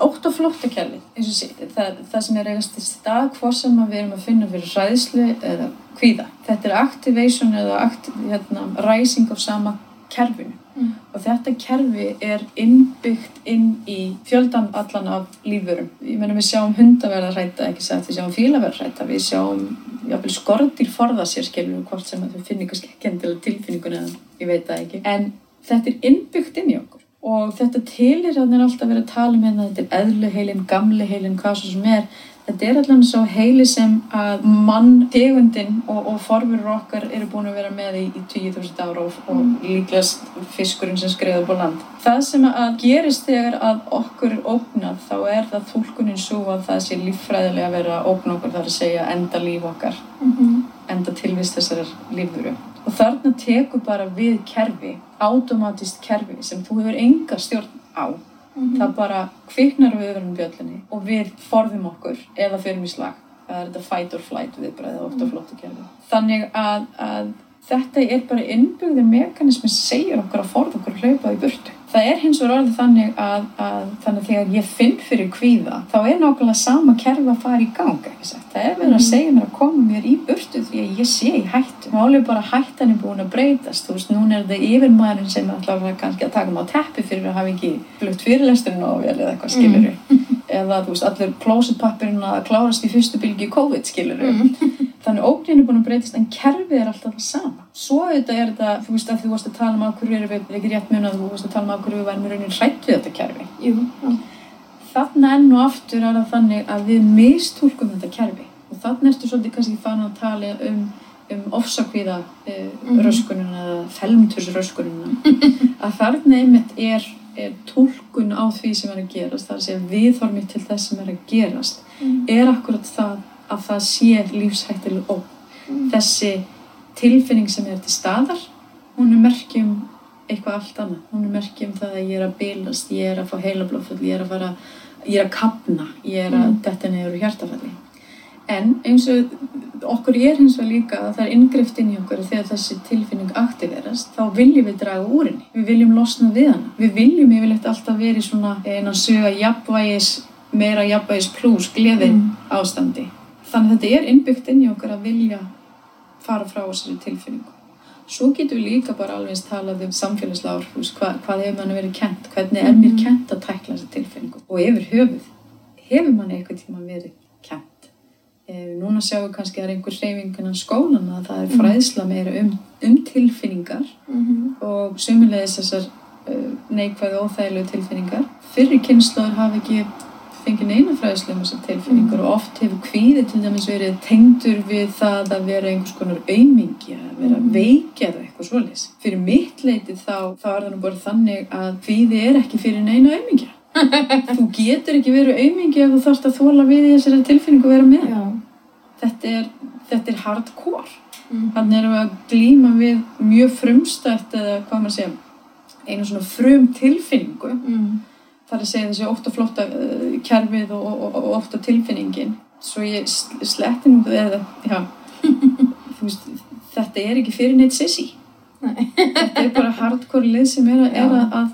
ótt og flóttakerfi, eins og sé, það, það sem er eigast í stað hvort sem við erum að finna fyrir hræðslu eða kvíða. Þetta er activation eða acti, hérna, rising af sama kerfinu. Mm. Og þetta kerfi er innbyggt inn í fjöldan allan af lífurum. Ég meina við sjáum hunda verða hrætta, ekki sagt, við sjáum fíla verða hrætta, við sjáum jafnvel skortir forða sér skilur hvort sem að þau finnir kannski ekki endilega tilfinningun eða ég veit það ekki. En þetta er innbyggt inn í okkur og þetta tilir að það er alltaf verið að tala um hérna, þetta er eðlu heilin, gamli heilin, hvað svo sem er. Þetta er allan svo heili sem að mann, tegundin og, og forverur okkar eru búin að vera með í, í 20.000 ára og, og líklegast fiskurinn sem skreiður búið land. Það sem að gerist þegar að okkur er ógnað þá er það þúlkunin svo að það sé líffræðilega að vera að ógna okkur þar að segja enda líf okkar Mm -hmm. enda tilvist þessar lífuru. Og þarna tekur bara við kerfi, automatist kerfi sem þú hefur enga stjórn á. Það bara kviknar við öðrum bjöllinni og við forðum okkur eða fyrir í slag. Það er þetta fight or flight viðbræðið ofta mm. flóttu kerfi. Þannig að, að þetta er bara innbyggði mekanismi segir okkur að forða okkur að hlaupa í burtu. Það er hins vegar orðið þannig að, að þannig að þegar ég finn fyrir kvíða þá er nákvæmlega sama kerfi að fara í gang. Það er verið að segja mér að koma mér í burtu því að ég sé í hættu. Málið bara hættan er búin að breytast. Þú veist, núna er þetta yfirmaðurinn sem að kannski að taka mig á teppi fyrir að hafa ekki flutt fyrirlesturinn á vel eða eitthvað skilur eða þú veist, allir klósetpappirinn að klárast í fyrstu bylgi COVID skilur Þannig ógnin er búin að breytast en kerfið er alltaf það sama. Svo auðvitað er þetta, þú veist að þú varst að tala um af hverju erum við, ekki rétt mun að þú varst að tala um af hverju við værum í raunin hrætt við þetta kerfi. Jú. Þarna enn og aftur er það þannig að við mistúlkum þetta kerfi og þarna ertu svolítið kannski fann að tala um, um ofsakvíða uh, Mhm. röskununa eða felmtursröskununa að þarna einmitt er, er túlkun á því sem er að gerast er að segja viðhormið til þess sem er að gerast Mm. er akkurat það að það sé lífshættileg ógn Mm. þessi tilfinning sem er til staðar hún er merkjum eitthvað allt annað hún er merkjum það að ég er að bilast ég er að fá heilablóðfull, ég er að fara ég er að kapna, ég er að Mm. detta úr hjartafalli en eins og okkur er hins vegar líka að það er inngrift inn í okkur að þegar þessi tilfinning aktiverast þá viljum við draga úr henni við viljum losna við hana við viljum yfirleitt alltaf verið svona eina söga jafnvægis meira jafnvægis pluss gleði Mm. ástandi þannig að þetta er innbyggt inn í okkur að vilja fara frá þessari tilfinningu svo getum við líka bara alveg eins talað um samfélagslega áhrif, hvað, hefur mann verið kent hvernig er mér Mhm. kent að tækla þessa tilfinningu og yfir höfuð hefur mann eitthvað tíma verið kent Eh, núna sjáum við kannski að er einhver hreyfingan á skólan að það er Mhm. fræðsla meira um, um tilfinningar Mhm. og sumulegis þessar uh, neikvæðu óþægilegu tilfinningar. Fyrri kynnslóður hafa ekki fengið neina fræðslu um þessar tilfinningar Mm. og oft hefur kvíði til dæmis verið tengdur við það að vera einhvers konar aumingi, að vera Mm. veikja eða eitthvað svoleiðis. Fyrir mitt leiti þá, þá er það nú bara þannig að kvíði er ekki fyrir neina aumingja. þú getur ekki verið aumingi ef þú þarfst að þóla við þessari tilfinningu að vera með. Já. Þetta er, þetta er hardcore. Mm. Þannig erum við að glíma við mjög frumstætt eða hvað maður segja, einu svona frum tilfinningu. Er að segja þessi og flotta uh, kerfið og, og, og og tilfinningin. Svo ég sl- sletti nú eða, já, veist, þetta er ekki fyrir neitt sissi. Nei. Þetta er bara hardcore lið sem er, að, er að, að,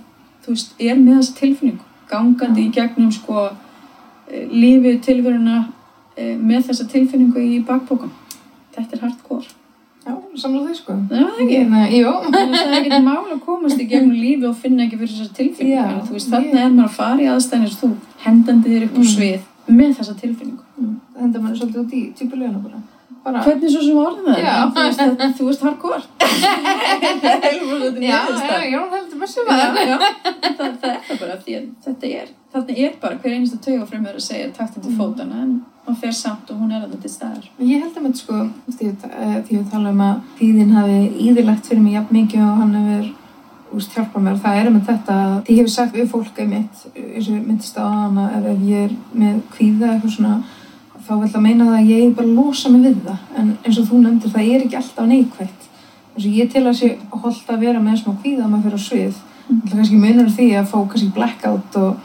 þú veist, er með þessa tilfinningu. Gangandi Já. í gegnum, sko, eh, lífið tilveruna eh, með þessa tilfinningu í bakbókan. Þetta er hardcore. Já, samla þau sko. Er það ekki. Nei, jú. Þannig að það er ekkert mál að komast í gegnum lífi og finna ekki fyrir þessar tilfinningar. Já, þú veist, þarna er maður að fara í aðstæðinir þú hendandi þér upp á Mm. svið með þessa tilfinningu. Mm. Það henda manni svolítið út í típuleguna bara. Bara. Hvernig svo sem orðum það? Já. Þú veist, hardcore. Það er þetta Já, já, já, maður Já, það. er það bara því að þetta er, þarna er bara hver einasta taugafrömmur að segja taktin til Mm. fótana en hún fer samt og hún er alltaf til staðar. Ég held að með sko, eh, því að tala um að tíðin hafi íðilegt fyrir mig jafn mikið og hann hefur veist, hjálpa mér. Það er með þetta, að ég hef sagt við fólk einmitt, eins og myndist á hana, ef, ég er með kvíða eitthvað svona, þá vil það meina það að ég bara losa mig við það. En eins og þú nefndir, það er ekki alltaf neikvægt. Og ég til að sé holdt að vera með smá kvíða að maður fyrir á svið. Er kannski munur því að fá kannski blackout og,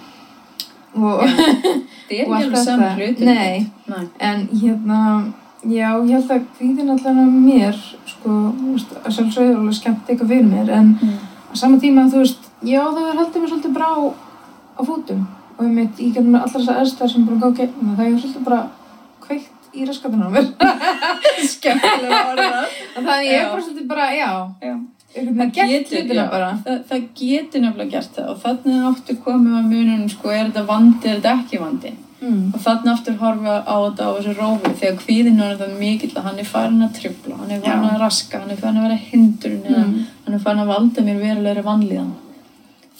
og, er og allt þetta. Nei, Nei. En hérna, já, ég held að kvíðin allan að mér, sko, veist, að sjálfsögðu er alveg skemmt eitthvað fyrir mér, en Mm. á sama tíma, þú veist, já, það er haldið mér svolítið brá á fótum og ég mitt, ég getur með allar þessar eðstar sem búin að gá gegnum það, er svolítið bara í mér. Skemmtilega orðað. En það ég er bara svolítið bara, já, Já. gert getur. Það, það getur nefnilega gert það og þannig áttu komið að mununum sko, er þetta vandi, er þetta ekki vandi? Mm. Og þannig aftur horfa á þetta á þessu rófi þegar kvíðin er þetta mikill að hann er farin að trubla, hann er farin að raska, hann er farin að vera hindrun Mm. hann er farin að valda mér verulegri vanlíðan.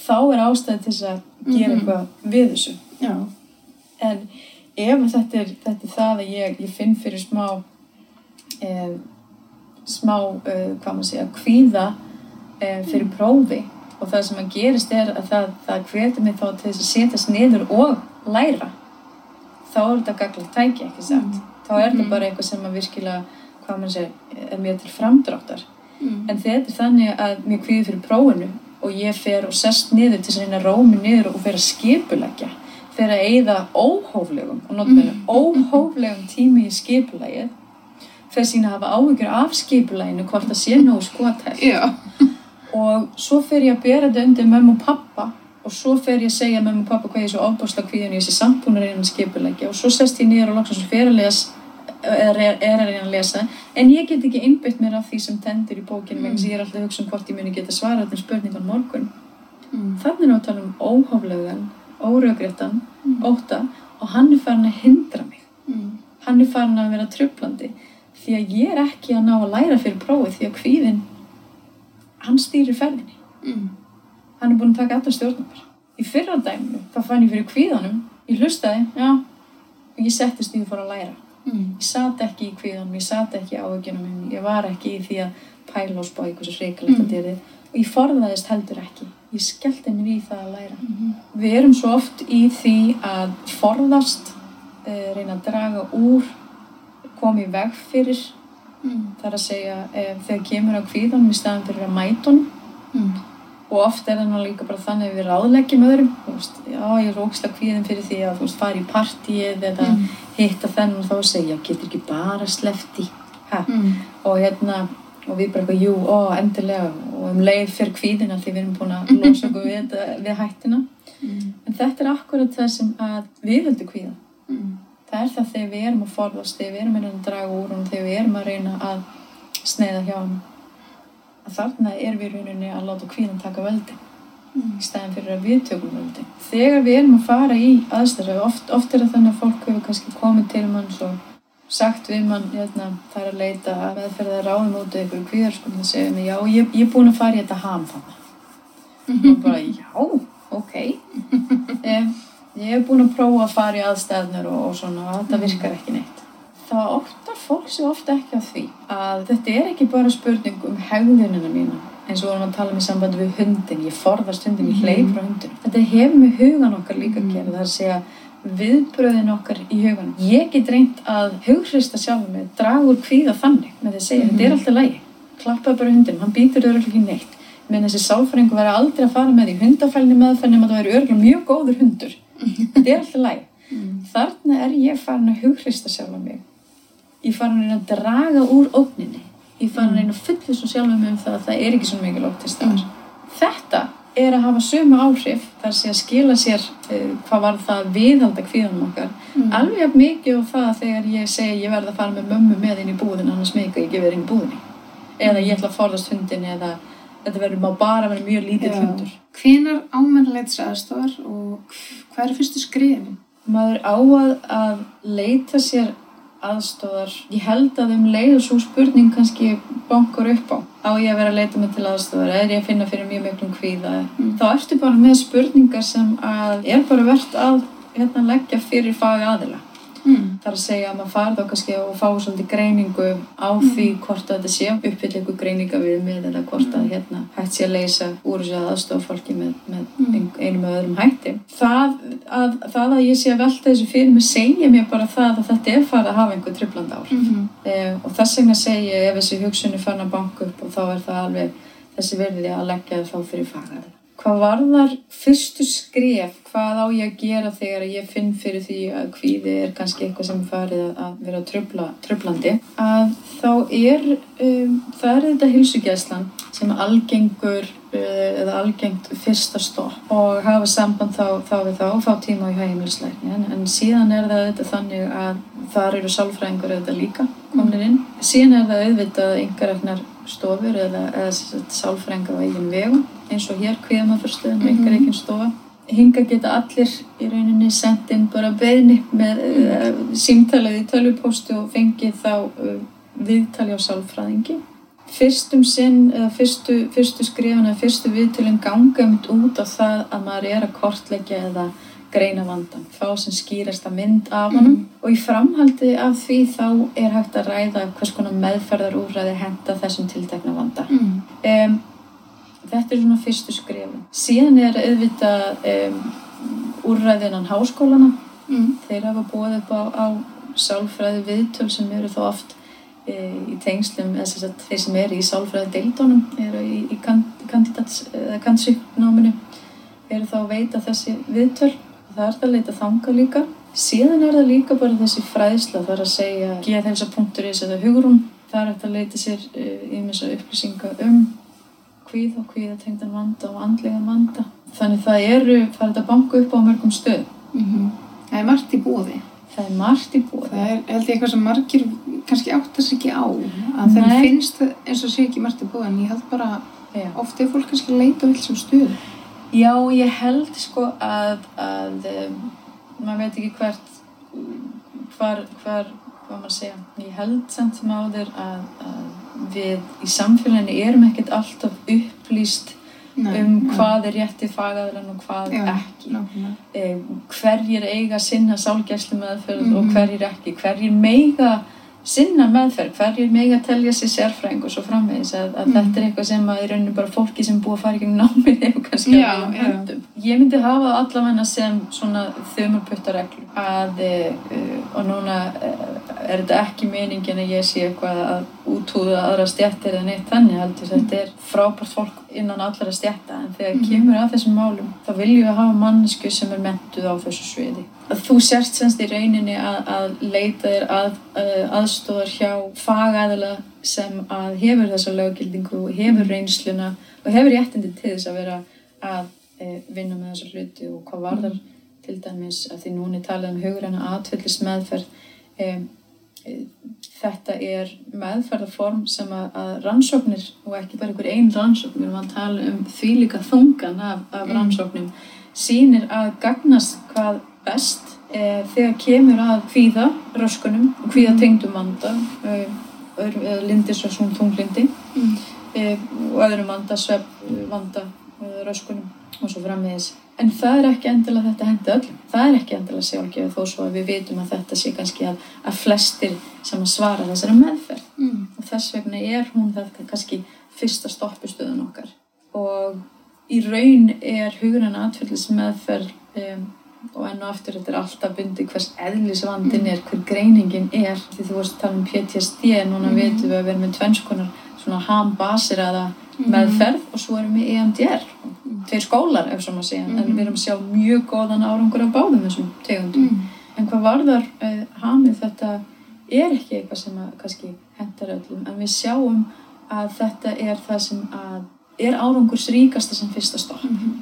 Þá er ástæði til þess að gera Mhm. eitthvað við þessu. Já. En ef þetta er, þetta er það að ég, ég finn fyrir smá, eh, smá, eh, hvað maður segja, kvíða eh, fyrir prófi og það sem að gerist er að það, það hvetur mig þá til þess að setjast niður og læra. Þá er þetta gaglegt tæki, ekki satt? Þá er þetta Mhm. bara eitthvað sem að virkilega, hvað maður segja, er mjög til framdráttar. Mm. En þetta er þannig að mér kvíði fyrir prófinu og ég fer og sest niður til þess að reyna rómi niður og fer að að eyða óhóflegum, og notabene Mm. óhóflegum tími í skipulagið. Fer sína að hafa áhyggjur af skipulaginu hvort það sé nógu skotælt. Já. Og svo fer ég að bera þetta undir mömmu og pappa og svo fer ég að segja mömmu og pappa hvað ég er svo sé samt búin að reyna að skipuleggja og svo sest ég niður og loksins fer að les eða er, að reyna að lesa en ég get ekki einbytt mér af því sem tendur í bókinu mm. vegna sem ég er alltaf að hugsa um hvort ég muni geta svarað þeim spurningan morgun Mm. þannig að tala um óhóflegan órögréttan, Mm. óta og hann er farin að hindra mig Mm. hann er farin að vera trublandi því að ég er ekki að ná að læra fyrir prófið því að kvíðin hann stýrir ferðinni Mm. hann er búin að taka allar stjórnumar í fyrra dæminu, þá fann ég fyrir kvíðanum ég hlustaði, já og ég settist í og fór að læra Mm. ég sat ekki í kvíðanum, ég sat ekki á minn, ég var ekki í því að pæla og spá eitthvað svo hrikalegt Mm. að dyrði og ég forðaðist heldur ekki ég skellti mér í það að læra Mm. við erum svo oft í því að forðast uh, reyna að draga úr koma í veg fyrir Mm. þar að segja uh, þegar kemur á kvíðanum í staðan fyrir að mætunum Mm. og oft er það líka bara þannig að við ráðleggjum öðrum veist, já ég er ógislega kvíðin fyrir því að þú veist, fara í partíið eða Mm. hitta þennan og þá að segja getur ekki bara slefti? Mm. og hérna og við bara eitthvað, jú, ó, endilega og um leið fyrir kvíðina því við erum búin að losa okkur við, við hættina Mm. en þetta er akkurat það sem að við höldum kvíða Mm. það er það þegar við erum að forðast þegar við erum að draga úr hún þegar við erum að reyna að sneiða hjá hann að þarna er við rauninni að láta kvíðan taka völdi Mm. í staðin fyrir að við tökum völdi þegar við erum að fara í aðstæður oft, oft er það þannig að fólk hefur kannski komið til mann og sagt við mann hérna, það er að leita að meðferða ráðum út eða ykkur kvíðar sko, það segir mig, já, ég, ég er búin að fara í þetta ham þannig og bara, já, ok. Eh, ég er búin að prófa að fara í aðstæðnur og, og svona og þetta virkar ekki neitt. Það óttar fólk sig ofta ekki á því að þetta er ekki bara spurning um hegðunina mína eins og vorum að tala um í sambandi við hundin ég forðast hundin, ég Mhm. hleyp frá hundin þetta hefur með hugan okkar líka að gera það er að segja viðbröðin okkar í huganum ég get reynt að hughrista sjálfum mig draga úr kvíða þannig með því að segja, þetta er alltaf lægi klappaði bara hundinum, hann býtur örugglega ekki neitt. Menn þessi sálfræðingur væri aldrei að fara með því hundafælni meðferð nema það væri örgulega mjög góður hundur. Þetta er alltaf lægi Mm. þarna er ég farin að hughrista sjálfa mig. Ég farin að að draga úr ógninni. Ég farin að að fulla svo sjálfa mig um það að það er ekki svo mikil ógt til staðar þetta er að hafa sömu áhrif þar sé að skila sér uh, hvað var það að viðhalda kvíðanum okkar. Mm. alveg mikið og það þegar ég segi ég verð að fara með mömmu með inn í búðin annars meika ég verið inn í búðinni. Eða ég ætla að forðast hundin eða þetta verður má bara vera mjög lítill hundur. Hvenar ámennleits aðstofar og hvað er fyrstu skrifin? maður á að, að leita sér aðstóðar ég held að um leið og svo spurning kannski bankar upp á á ég að vera að leita mig til aðstóðar er ég að finna fyrir mjög miklum kvíða? Mm. þá ertu bara með spurningar sem að er bara verðt að hérna, leggja fyrir fag aðila Mm. þar að segja að maður fari þá kannski og fá svolítið greiningu á því hvort að þetta sé uppfyll ykkur greininga við með eða hvort að hérna hægt sé að leysa úr þessu að aðstofa fólki með, með Mm. einum eða öðrum hætti það að, það að ég sé að velta þessu fyrir mig segja mér bara það að þetta er farið að hafa einhver tripland ár Mm. eh, og þess vegna segi ég ef þessi hugsun er fann að banka upp og þá er það alveg þessi verðið að leggja það þá fyrir fagað hvað varðar fyrstu skref hvað á ég að gera þegar ég finn fyrir því að kvíði er kannski eitthvað sem farið að vera trubla, trublandi að þá er um, það er þetta hilsugæslan sem algengur eða algengt fyrsta stopp og hafa samband þá, þá við þá og fá tíma í hægimlisleikni en, en síðan er það þetta þannig að þar eru sálfræðingur auðvitað líka komnir inn. Síðan er það auðvitað einhverjarnar stofur eða, eða sálfræðingar á eigin vegum eins og hér kviðamafurstöðum mm Mhm. einhver eigin stofa. Hinga geta allir í rauninni sendt inn bara beðni með uh, símtalið í tölvupóstu og fengið þá uh, viðtali á sálfræðingi fyrstum sinn eða fyrstu, fyrstu skrifun eða fyrstu viðtölinn ganga mynd út á það að maður er að kortleggja eða greina vandan, fá sem skýrasta mynd af honum Mhm. og í framhaldi af því þá er hægt að ræða hvers konar meðferðarúrræði henda þessum tiltekna vanda. Mm. Um, þetta er svona fyrstu skrifun. Síðan er auðvitað um, úrræðinan háskólana. Mm. Þeir hafa búið upp á, á sálfræði viðtöl sem eru þó oft í tengslum, eða sem sagt þeir sem eru í sálfræði deildónum, eru í, í kandidats, eða kandsvíknáminu, eru þá að veita þessi viðtöl. Það er það að leita þanga líka. Síðan er það líka bara þessi fræðsla, það er að segja geðhelsa.is eða hugrún. Það er að leita sér ímessa e, upplýsinga um kvíð og kvíðatengdan vanda og andlega vanda. Þannig það eru, er þetta banku upp á mörgum stöð. Mm Það er margt í búði. Það er margt í búið. Það er held ég eitthvað sem margir kannski áttar sig ekki á. Að Nei. finnst það eins og sé ekki margt í búði en ég held bara Já. oft er fólk kannski leita vill sem stuð. Já, ég held sko að, að maður veit ekki hvert, hvar, hvar, hvað maður segja, ég held samt sem áður að, að við í samfélaginu erum ekkert alltaf upplýst Nei, um hvað er rétti fagaðurinn og hvað Já, ekki. Eh, hverjir eiga sinna sálgæslu meðferð og Mhm. hverjir ekki, hverjir meiga sinna meðferð, hverjir meiga telja sér sérfræðing og svo framvegis að, að Mhm. þetta er eitthvað sem að í rauninu bara fólki sem búið að fara í gegn námið hefur kannski Já, að já. höndum. Ég myndi hafa allavega sem svona þumurputtareglu að uh, og núna uh, er þetta ekki meiningin að ég sé eitthvað að útúða aðra stjættir eða neitt þannig heldur þetta er frábært fólk innan allra stjætta en þegar Mhm. kemur að þessum málum þá viljum við hafa mannesku sem er mentuð á þessu sviði. Að þú sérst semst í rauninni að, að leita þér að, uh, aðstóðar hjá fagaðila sem að hefur þessa löggildingu og hefur reynsluna og hefur réttindi til þess að vera að uh, vinna með þessa hluti og hvað varðar til dæmis að því núna er talað um hugræna atvillis meðferð um, þetta er meðferðarform sem að, að rannsóknir og ekki bara einhver einn rannsókn við erum að tala um því líka þungan af, af Mm. rannsóknum sýnir að gagnast hvað best e, þegar kemur að kvíða röskunum og kvíða tengdum vanda e, öðrum- eða lindisröskum þunglindi Mm. e, og öðrum vanda, svepp vanda, röskunum og svo framvegis. En það er ekki endilega þetta hendi öllum. Það er ekki endilega sjálfgefið þó svo að við vitum að þetta sé kannski að, að flestir sem að svara þessari meðferð. Mm. Og þess vegna er hún þetta kannski fyrsta stoppistöðun okkar. Og í raun er hugrann atfyllis meðferð um, og enn og aftur þetta er alltaf bundi hvers eðlisvandin er, hver greiningin er. Því þú vorst að tala um PTSD, núna Mhm. vitum við að við erum með tvennskonar svona ham-basiraða Mhm. meðferð og svo erum við EMDR tveir skólar ef svo maður segja en Mhm. við erum að sjá mjög góðan árangur af báðum þessum tegundum Mm. en hvað varðar uh, hamið þetta er ekki eitthvað sem að kannski hendar öllum en við sjáum að þetta er það sem að er árangursríkasta sem fyrsta stopp Mm.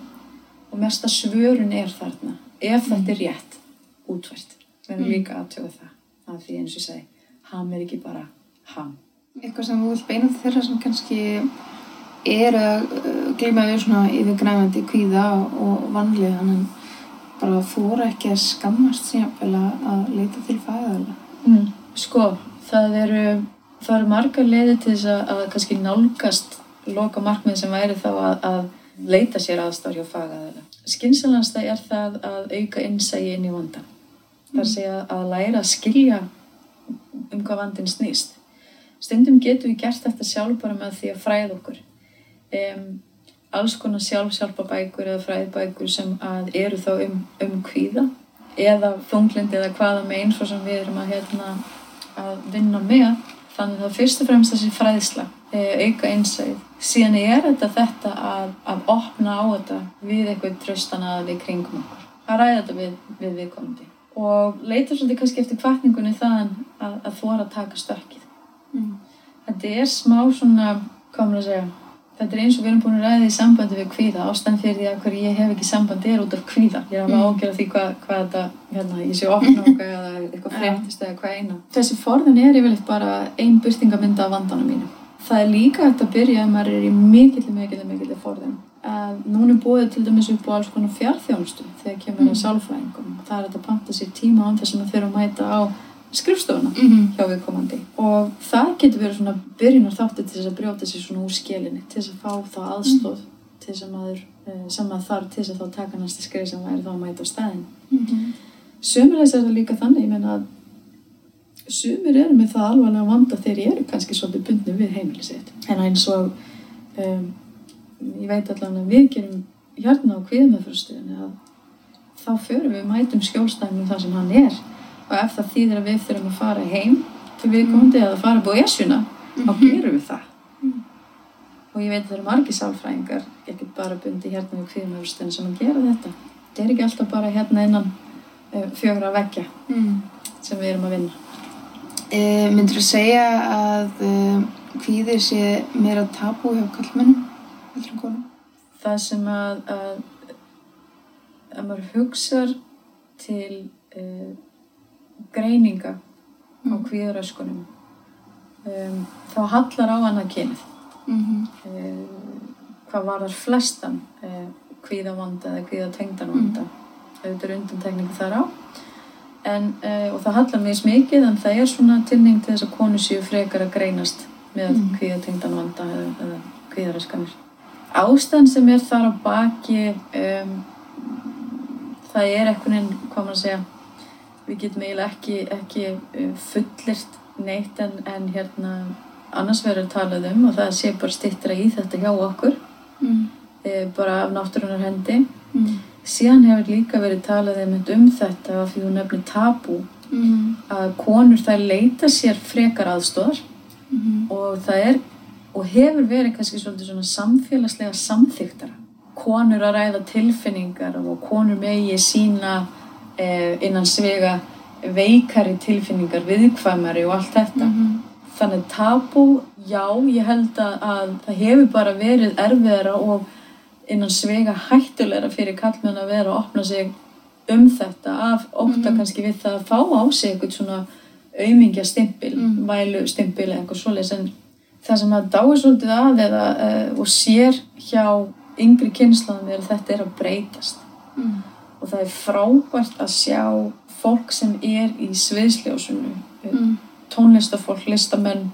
og mesta svörun er þarna ef þetta er rétt útvært við erum Mm. líka aðtöfa það að því eins og ég segi ham er ekki bara ham Eitthvað sem þú vilt beina þeirra sem kannski eru að uh, gleyma við svona yfirgræfandi kvíða og vanlíðan en bara þóra ekki að skammast síðan að leita til fæðaðala. Mm. Sko, það eru, það eru margar leiði til þess að, að kannski nálgast loka markmið sem væri þá að, að leita sér aðstáð hjá fagaðala. Skynsalansta er það að auka innsægi inn í vandan. Það er að segja að læra að skilja um hvað vandinn snýst. Stundum getum við gert þetta sjálf bara með því að fræða okkur. Um, alls konar sjálfsjálfabækur eða fræðbækur sem að eru þá um, um kvíða eða þunglindi eða hvaða eins og sem við erum að, hérna, að vinna með. Þannig að fyrst og fremst þessi fræðsla, e, auka einsæð. Síðan er þetta þetta að, að opna á þetta við eitthvað tröstan að við kringum okkur. Að ræða þetta við, við viðkomandi. Og leita svolítið kannski eftir kvartningunni þaðan að, að þóra að taka stökkið. Mm. Þetta er smá svona, maður að segja, þetta er eins og við erum búin að ræða í sambandi við kvíða. Ástæðan fyrir því að hverju ég hef ekki sambandi er út af kvíða. Ég er alveg Mm. ágjörð því hvað, hvað þetta, hérna, ég sé opna okkar eða eitthvað fréttist eða hvað eina. Þessi forðin er yfirleitt bara ein byrtingamynda af vandanum mínu. Það er líka hægt að byrja ef maður er í mikill, mikill, mikill forðin. Að núna er búið til dæmis upp á alls konar fjárþjónustu þegar kemur Mm. að sálfræðingum. Það er að panta sér tíma án þess að maður þurfa að mæta á skrifstofuna Mm. hjá viðkomandi og það getur verið svona byrjunar þátti til þess að brjóta sér svona úr skelinni til þess að fá það aðstóð til þess að maður eh, sem maður þarf til þess að þá taka næsta skrif sem væri þá að mæta á staðin Mm. Sumurleis er það líka þannig, ég meina að sumir eru með það alvarlega vanda þegar ég eru kannski svolítið bundnir við heimili sitt. En eins og um, ég veit allavega að við gerum hérna á kviðmöðfröstuðinu að þá förum við mætum skjólstæðum um það sem hann er og ef það þýðir að við þurfum að fara heim til viðkomandi eða fara búið esjuna, þá gerum við það. Mm. Og ég veit að það eru margir sálfræðingar, ekki bara bundi hérna við kviðmöðfröstuðinu sem að gera þetta. Þetta er ekki alltaf bara hérna innan uh, fjögra veggja Mm. sem við erum að vinna. E, myndur þú segja að e, kvíði sé meira tabú hjá kallmennum? Það sem að, að, að maður hugsar til uh, greininga á Mm. kvíðaröskunum, um, þá hallar á annað kynið. Mm -hmm. Uh, hvað var þar flestan uh, kvíðavanda eða kvíðatengdanvanda. Auðvitað er undantekningu þar á. En, uh, og það hallar mjög smikið en það er svona tilning til þess að konu séu frekar að greinast með Mm. kvíðatengdanvanda eða, eða kvíðaröskanir. Ástæðan sem er þar á baki um, það er eitthvað hvað maður að segja við getum eiginlega ekki, ekki uh, fullirt neitt en, en hérna annars verður talað um og það sé bara stittra í þetta hjá okkur Mm. e, bara af náttúrunar hendi Mm. síðan hefur líka verið talað um þetta af því hún nefnir tabú Mm. að konur þær leita sér frekar aðstóðar Mm. og það er og hefur verið kannski svona samfélagslega samþyktara konur að ræða tilfinningar og konur megi sína innan svega veikari tilfinningar, viðkvæmari og allt þetta. Mm. Þannig tabú, já, ég held að, að það hefur bara verið erfiðara og innan svega hættulegra fyrir kallmenn að vera að opna sig um þetta af ótta Mhm. kannski við það að fá á sig eitthvað svona aumingja stimpil, Mhm. vælu stimpil eða eitthvað svoleiðis en það sem að dáir svolítið að eða uh, og sér hjá yngri kynslaðum er að þetta er að breytast Mm. Og það er frábært að sjá fólk sem er í sviðsljósunu Mm. tónlistafólk, listamenn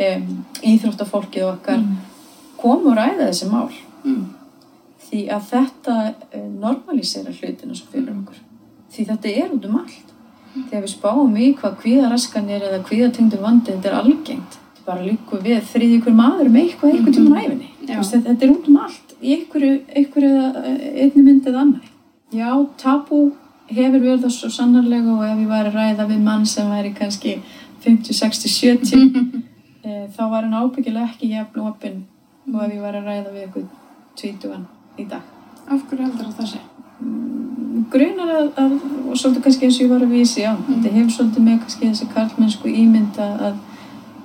um, íþróttafólkið okkar Mm. koma og ræða þessi mál. Mm. því að þetta uh, normalísera hlutina svo fyrir okkur. Því þetta er út um allt. Þegar við spáum í hvað kvíðaraskanir eða kvíðatengdur vandi, þetta er algengt. Þetta er bara líku við þriði ykkur maður með eitthvað eitthvað tíma ræfinni Já. þetta, er út um allt. Í einhverju, einhverju eh, einni mynd eða annari já, tabú hefur verið það svo sannarlega og ef ég væri að ræða við mann sem væri kannski 50, 60, 70 e, þá var hann ábyggilega ekki jafn opinn og ef ég væri að ræða við eitthvað 20 í dag. Af hverju heldur það sé? grunar að, að og svolítið kannski eins og ég var að vísi á þetta hefur svolítið með kannski þessi karlmennsku ímynd að,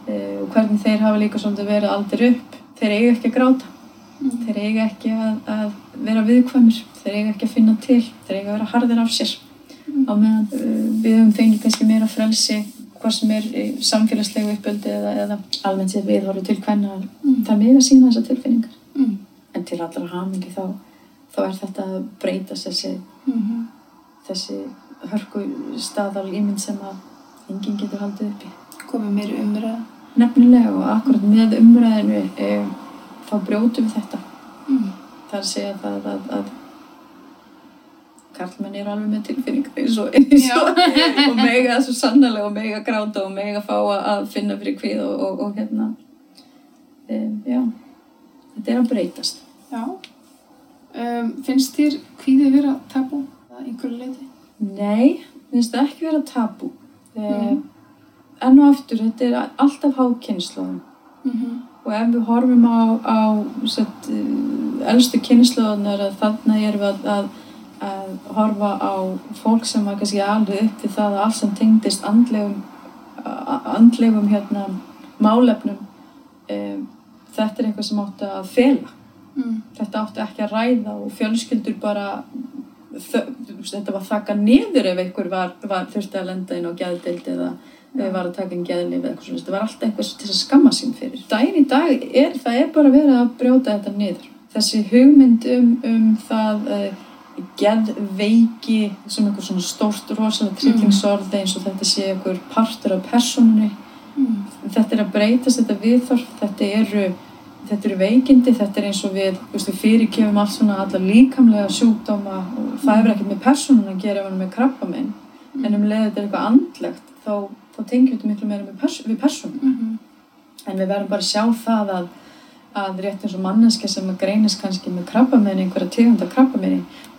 e, og hvernig þeir hafa líka svolítið verið aldir upp. Þeir eiga ekki að gráta Mm. þeir eiga ekki að, að vera viðkvæmur þeir eiga ekki að finna til þeir eiga að vera harðir af sér á meðan uh, við höfum fengið kannski meira frelsi hvað sem er samfélagslegu uppöldi eða, eða almennt sér við horfum til hvernig Mm. það er meira að sína þessar tilfinningar Mm. en til allra hamingi þá, þá er þetta að breytast þessi, Mm. þessi hörku staðal ímynd sem að enginn getur haldið uppi Komið meiri umræða. nefnilega og akkurat með umræðinu e, þá brjótum við þetta Mm. er að segja það að, að karlmenn eru alveg með tilfinningar eins og, eins og, og mega svo sannlega og mega gráta og mega fá að finna fyrir hvið og, og, og hérna um, já þetta er að breytast Já. Um, finnst þér hvíði vera tabú að einhverju leiti? Nei, finnst það ekki vera tabú Mhm. um, enn og aftur, þetta er alltaf háð kynnslóðum Mm -hmm. Og ef við horfum á, á set, elstu kynnslóðunar þarna erum við að, að, að horfa á fólk sem var kannski alveg upp við það að allt sem tengdist andlegum andlegum hérna málefnum um, þetta er eitthvað sem átti að fela Mm. þetta átti ekki að ræða og fjölskyldur bara þau- þetta var þakka niður ef einhver var, var þurfti að lenda inn á geðdeild eða ja. var að taka inn geðlif eða eitthvað svona, þetta var alltaf eitthvað til að skamma sín fyrir. Dæin í dag er, það er bara verið að brjóta þetta niður. Þessi hugmynd um, um það uh, geðveiki sem eitthvað svona stórt rosalega tryllingsorð eins og þetta sé einhver partur af personunni Mm. þetta er að breytast þetta viðþorf, þetta eru þetta eru veikindi, þetta er eins og við, við fyrirkefum allt svona alla líkamlega sjúkdóma og það hefur ekkert með personun að gera ef hann er með krabba minn en um leið þetta er eitthvað andlegt þá, þá tengjum við þetta miklu meira pers við personun Mm -hmm. en við verðum bara að sjá það að, að rétt eins og manneska sem greinist kannski með krabba einhverja tegunda krabba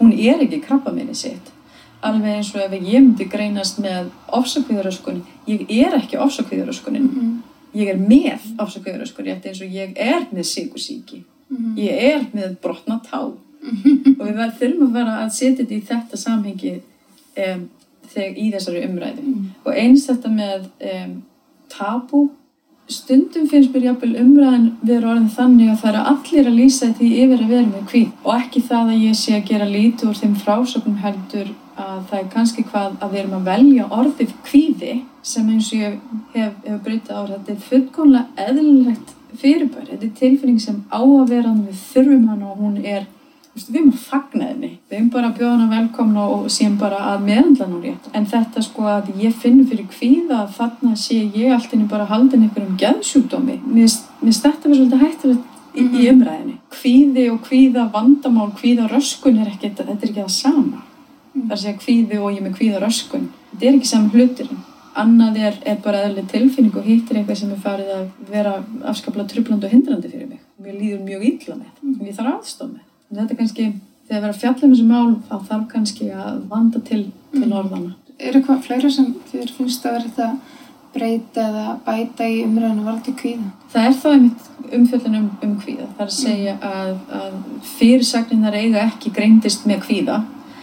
hún er ekki krabba sitt. Alveg eins og ef ég myndi greinast með ofsakvíðaröskun, ég er ekki ofsakvíðaröskunin Mm -hmm. ég er með ofsakvíðaröskun rétt eins og ég er með síkusíki ég er með brotna tá. Og við þurfum að vera að setja þetta í þetta samhengi um, þegar í þessari umræðu. Og eins þetta með um, tabú. Stundum finnst mér jafnvel umræðan vera orðin þannig að það eru allir að lýsa því yfir að vera með kvíð og ekki það að ég sé að gera lítið úr þeim frásögnum heldur að það er kannski hvað að við erum að velja orðið kvíði sem eins og ég hef, hef breytið á þetta er fullkomlega eðlilegt fyrirbæri, þetta er tilfinning sem á að vera við þurfum hann og hún er við erum að fagna henni. Við erum bara að bjóða hana velkomna og síðan bara að meðandla hann rétt. En þetta sko að ég finn fyrir kvíða þarna sé ég allt inni bara haldin einhverjum geðsjúkdómi. Mér þetta verið svolítið hættulegt í, í umræðinni kvíði og kvíða vandamál, kvíða röskun er ekki, þetta er ekki það sama. Það er að segja kvíði og ég með kvíða röskun. Þetta er ekki saman hluturinn. Annað er, er bara eðlileg tilfinning og hitt er eitthvað sem er farið að vera afskaplega trublandi og hindrandi fyrir mig. Mér líður mjög illa með og ég þarf aðstof með þetta er kannski, þegar við erum að fjalla um þessu mál þá þarf kannski að vanda til, til orðana Er eitthvað fleira sem þér finnst að vera þetta breyta eða bæta í umræðinu varði kvíða? það er þá einmitt umfjöldin um, um kvíða. Það er að segja að, að fyrirsagnin þar eiga ekki greindist með kvíða.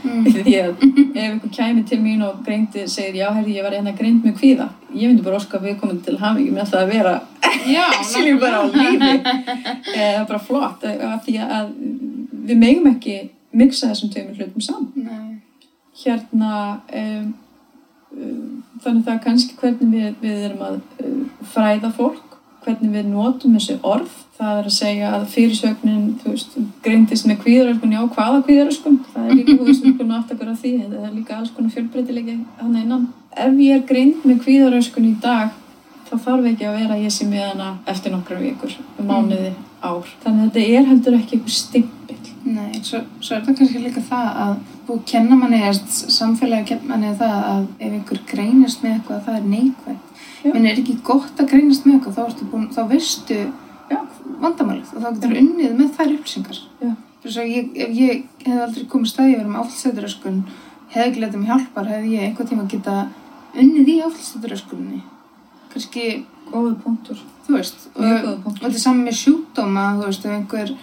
Mm. því að ef einhver kæmi til mín og greindi segir já, herri, ég var hérna greind með kvíða. Ég myndi bara óska við komum til hamingi með það að vera Já, ég bara á lífi. eða bara flott því að við megum ekki miksa þessum tveimur hlutum saman. Nei. hérna um, um, þannig að það kannski hvernig við, við erum að um, fræða fólk hvernig við notum þessi orð. Það er að segja að fyrirsögnin þú veist, greindist með kvíðaröskun já, hvaða kvíðaröskun, það er líka skulum aftakar af því, það er líka alls konar fjölbreytilegi hann innan. Ef ég er greind með kvíðaröskun í dag þá þarf ekki að vera ég sé með hana eftir nokkra vikur, mánuði, ár. Þannig að þetta er heldur ekki eitthvað stimpill Nei, svo, svo er það kannski líka það að búið að kenna manni, eða samfélagi að kenna manni það að ef einhver greinist með eitthvað það er neikvægt. Menn er ekki gott að greinast með eitthvað, þá, búin, þá veistu Já. vandamálið og þá getur unnið með þær upplýsingar. Ég, ef ég hef aldrei komið stæði verið með áfælsætturöskun, hefði ekki letið mig hjálpar, hefði ég einhvern tíma geta unnið í áfælsætturöskunni. Kannski, góðu punktur, þú veist, og, og þetta er saman með sjúkdóma, þú veist, ef einhver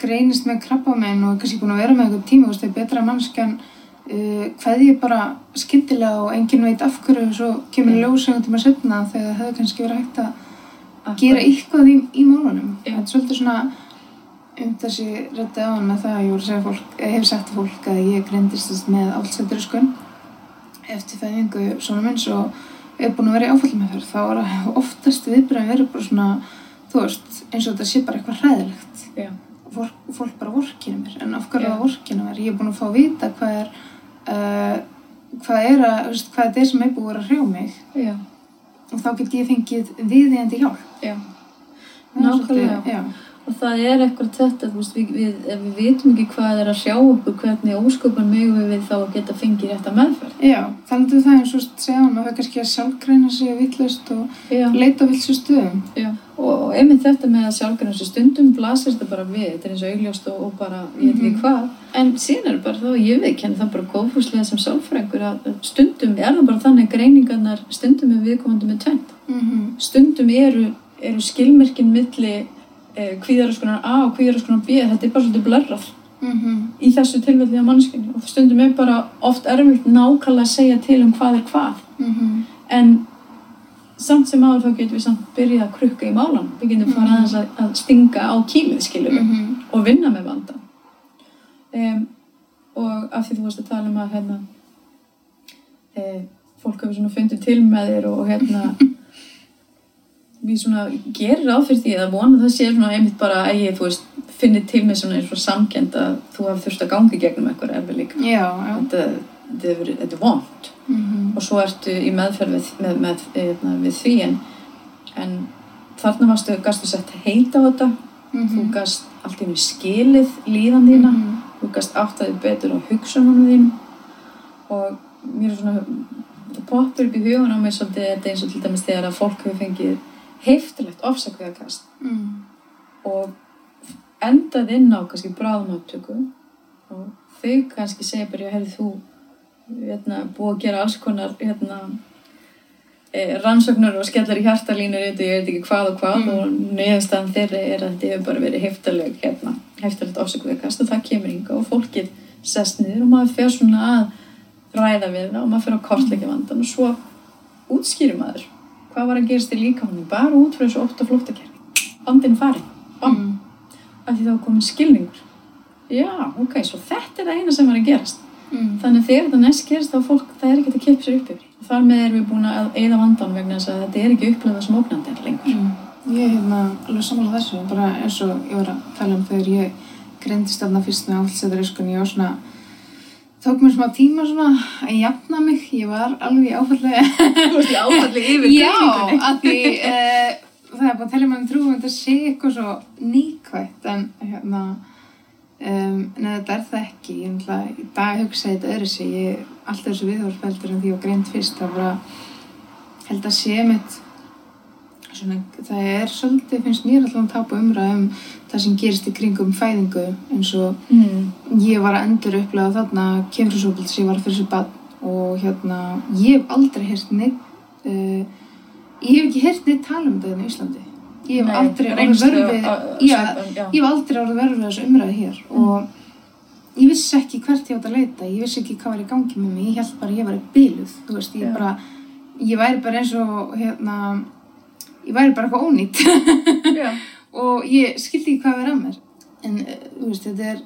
greinist með krabbamenn og kannski búin að vera með einhver tíma, það er betra mannskjan uh, hvað ég bara skyndilega og enginn veit af hverju og svo kemur Mm. ljós einhvern tíma setna þegar það hefði kannski verið hægt að gera eitthvað í, í málunum. Já. Þetta er svolítið svona um þessi rétti á hann með það að ég voru að segja fólk, eh, hef sagt til fólk að ég greindist með álsætturskun eftir fæðingu svona minns og er búin að vera í áfallum með þá er oftast viðbröðin verið bara svona þú veist, eins og þetta sé bara eitthvað hræðilegt Já. Og fólk, bara vorkina mér. En af hverju Já. það vorkina mér? Ég er búin að fá að vita hvað er uh, hvað er að, veist, hvað þetta er sem er búið að vera að hrjá mig. Já, og þá get ég fengið viðeigandi hjálp. Já, Nákvæmlega. Og það er eitthvað þetta, veist, við, við, ef við vitum ekki hvað er að sjá okkur, hvernig ósköpun megum við þá að geta fengið rétta meðferð. Já, þannig að það er segja hann að það er kannski að sjálfgreina sig vittlust og Já, leita vilsu stöðum. já. Og, einmitt þetta með að sjálfgræna þessu stundum blasir þetta bara við, þetta er eins og augljóst og, og bara, ég veit ekki hvað. En síðan er bara þá, ég veit kenni það bara góðfúslega sem sálfræðingur að stundum er það bara þannig að greiningarnar stundum er viðkomandi með tvent. Mm -hmm. stundum eru, eru skilmerkin milli kvíðaröskunar A og kvíðaröskunar B þetta er bara svolítið blörrað Mm í þessu tilfelli á mannskinni og stundum er bara oft erfitt nákvæmlega að segja til um hvað er hvað. En samt sem áður þá getum við samt byrjað að krukka í málan við getum fara Mhm. aðeins að, að stinga á kílið skilur Mhm. og vinna með vanda. Um, og af því þú varst að tala um að hérna e, fólk hefur svona fundið til með þér og hérna við svona gerir á fyrir því að vona það sé svona einmitt bara að ég, veist, finnir til með svona eins og samkend að þú hafði þurft að gangi gegnum eitthvað erfið líka Já, já. þetta, þetta, er, vond Mm og svo ertu í meðferð við, með, með, með, við því en, en þarna varstu, gastu sett heita á þetta Mhm. þú gast allt í mjög skilið líðan þína Mhm. þú gast áttaði betur á hugsunum þín og mér er svona það poppur upp í hugun á mér svolítið þetta eins og til dæmis þegar að fólk hefur fengið heiftilegt ofsakveðakast Mm. og endað inn á kannski bráðumáttöku og þau kannski segja bara, hefði þú hérna, búið að gera alls konar hérna, e, rannsóknar og skellar í hjartalínur ég veit ekki hvað og hvað Mm. og neðastan þeirri er að þetta hefur bara verið heftaleg hérna, heftalegt ofsakveðakast og það kemur ynga og fólkið sest niður og maður fer svona að ræða við það og maður fer að kortleggja vandan og svo útskýrir maður hvað var að gerast í líkamannu bara út frá þessu ótta flóttakerfi. Vandinn farin, bam, Mm. af því þá komin skilningur. Já, ok, svo þetta er það eina sem var að gerast. Mm. þannig að þegar þetta næst gerist þá fólk, það er ekki að kippa sér upp yfir. Og þar með erum við búin að eyða vandan vegna þess að þetta er ekki upplöfað sem ógnandi lengur. Mm. Ég er hérna alveg sammála þessu, bara eins og ég var að tala um þegar ég greindist þarna fyrst með áfallsetariskun, ég var svona, tók mér smá tíma svona að jafna mig, ég var alveg í áfallegi. Þú veist, ég áfalli yfir Já, af því uh, það er bara að tella með um trúum að þetta sé eitthvað svo níkvægt, en hérna, um, en þetta er það ekki, ég náttúrulega, í dag hugsa ég þetta öðru sig, ég, allt þessu viðhorfveldur en því ég var greind fyrst, það bara, held að sé mitt svona, það er svolítið, finnst mér alltaf að tapa umræð um það sem gerist í kringum fæðingu eins og mm. ég var að endur upplega þarna kemfrisópild sem ég var fyrir þessu bann og hérna, ég hef aldrei heyrt neitt uh, ég hef ekki heyrt neitt tala um þetta hérna í Íslandi ég hef Nei, aldrei orðið reynslu vör við á- á- já, já. ég hef aldrei orðið vör við þessu umræði hér og ég vissi ekki hvert ég átt að leita ég vissi ekki hvað var í gangi með mig ég held bara ég var biluð þú veist, ég Já. bara ég væri bara eins og hérna ég væri bara eitthvað ónýtt. Og ég skildi ekki hvað verið að mér. En eh, þú veist, þetta er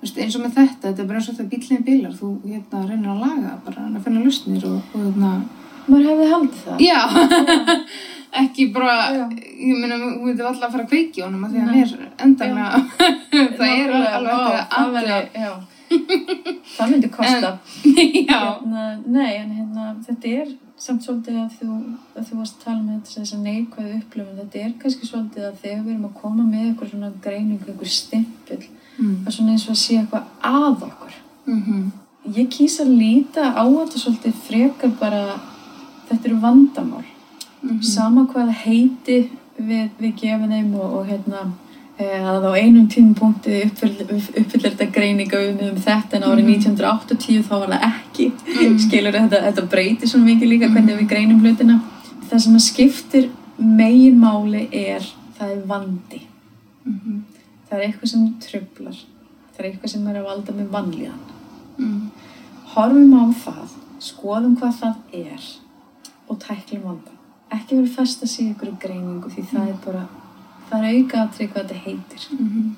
veist, eins og með þetta, þetta er bara eins og það bílinn bilar. Þú hérna reynir að laga bara að finna lausnir og, og hérna maður hefði haldið það. Já, ekki bara Já. ég meina, hún veitum alltaf að fara að kveiki honum af því að hann er endanlega það er Nákvæmlega, alveg vá, þetta það myndi kosta. Já, hérna, nei, en hérna, þetta er samt svolítið að þú, að þú varst að tala með þess að neikvæðu upplifun þetta er kannski svolítið að þegar við erum að koma með eitthvað svona greiningu, eitthvað stimpil mm. er svona eins og að sé eitthvað að okkur Mm ég kýsa að líta á þetta svolítið frekar bara þetta eru vandamál Mhm. sama hvað heiti við, við gefum þeim og, og hérna að á einum tímapunkti uppfyllir, þetta greininga um, þetta en árið Mhm. 1980 þá var það ekki Mhm. skilur þetta, þetta breytir svo mikið líka hvernig við greinum hlutina það sem að skiptir megin máli er það er vandi Mhm. það er eitthvað sem trublar það er eitthvað sem er að valda með vanlíðan Mm. horfum á það skoðum hvað það er og tæklum vandan ekki verið fest að sé ykkur greiningu því það er bara það er auka aðtrið hvað þetta heitir Mhm.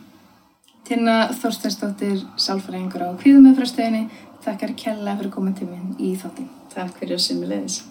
Tina Þorsteinsdóttir, sálfræðingur á kvíðum með fröstuðinni, þakkar kella fyrir til minn í þáttin. takk fyrir að sumulegis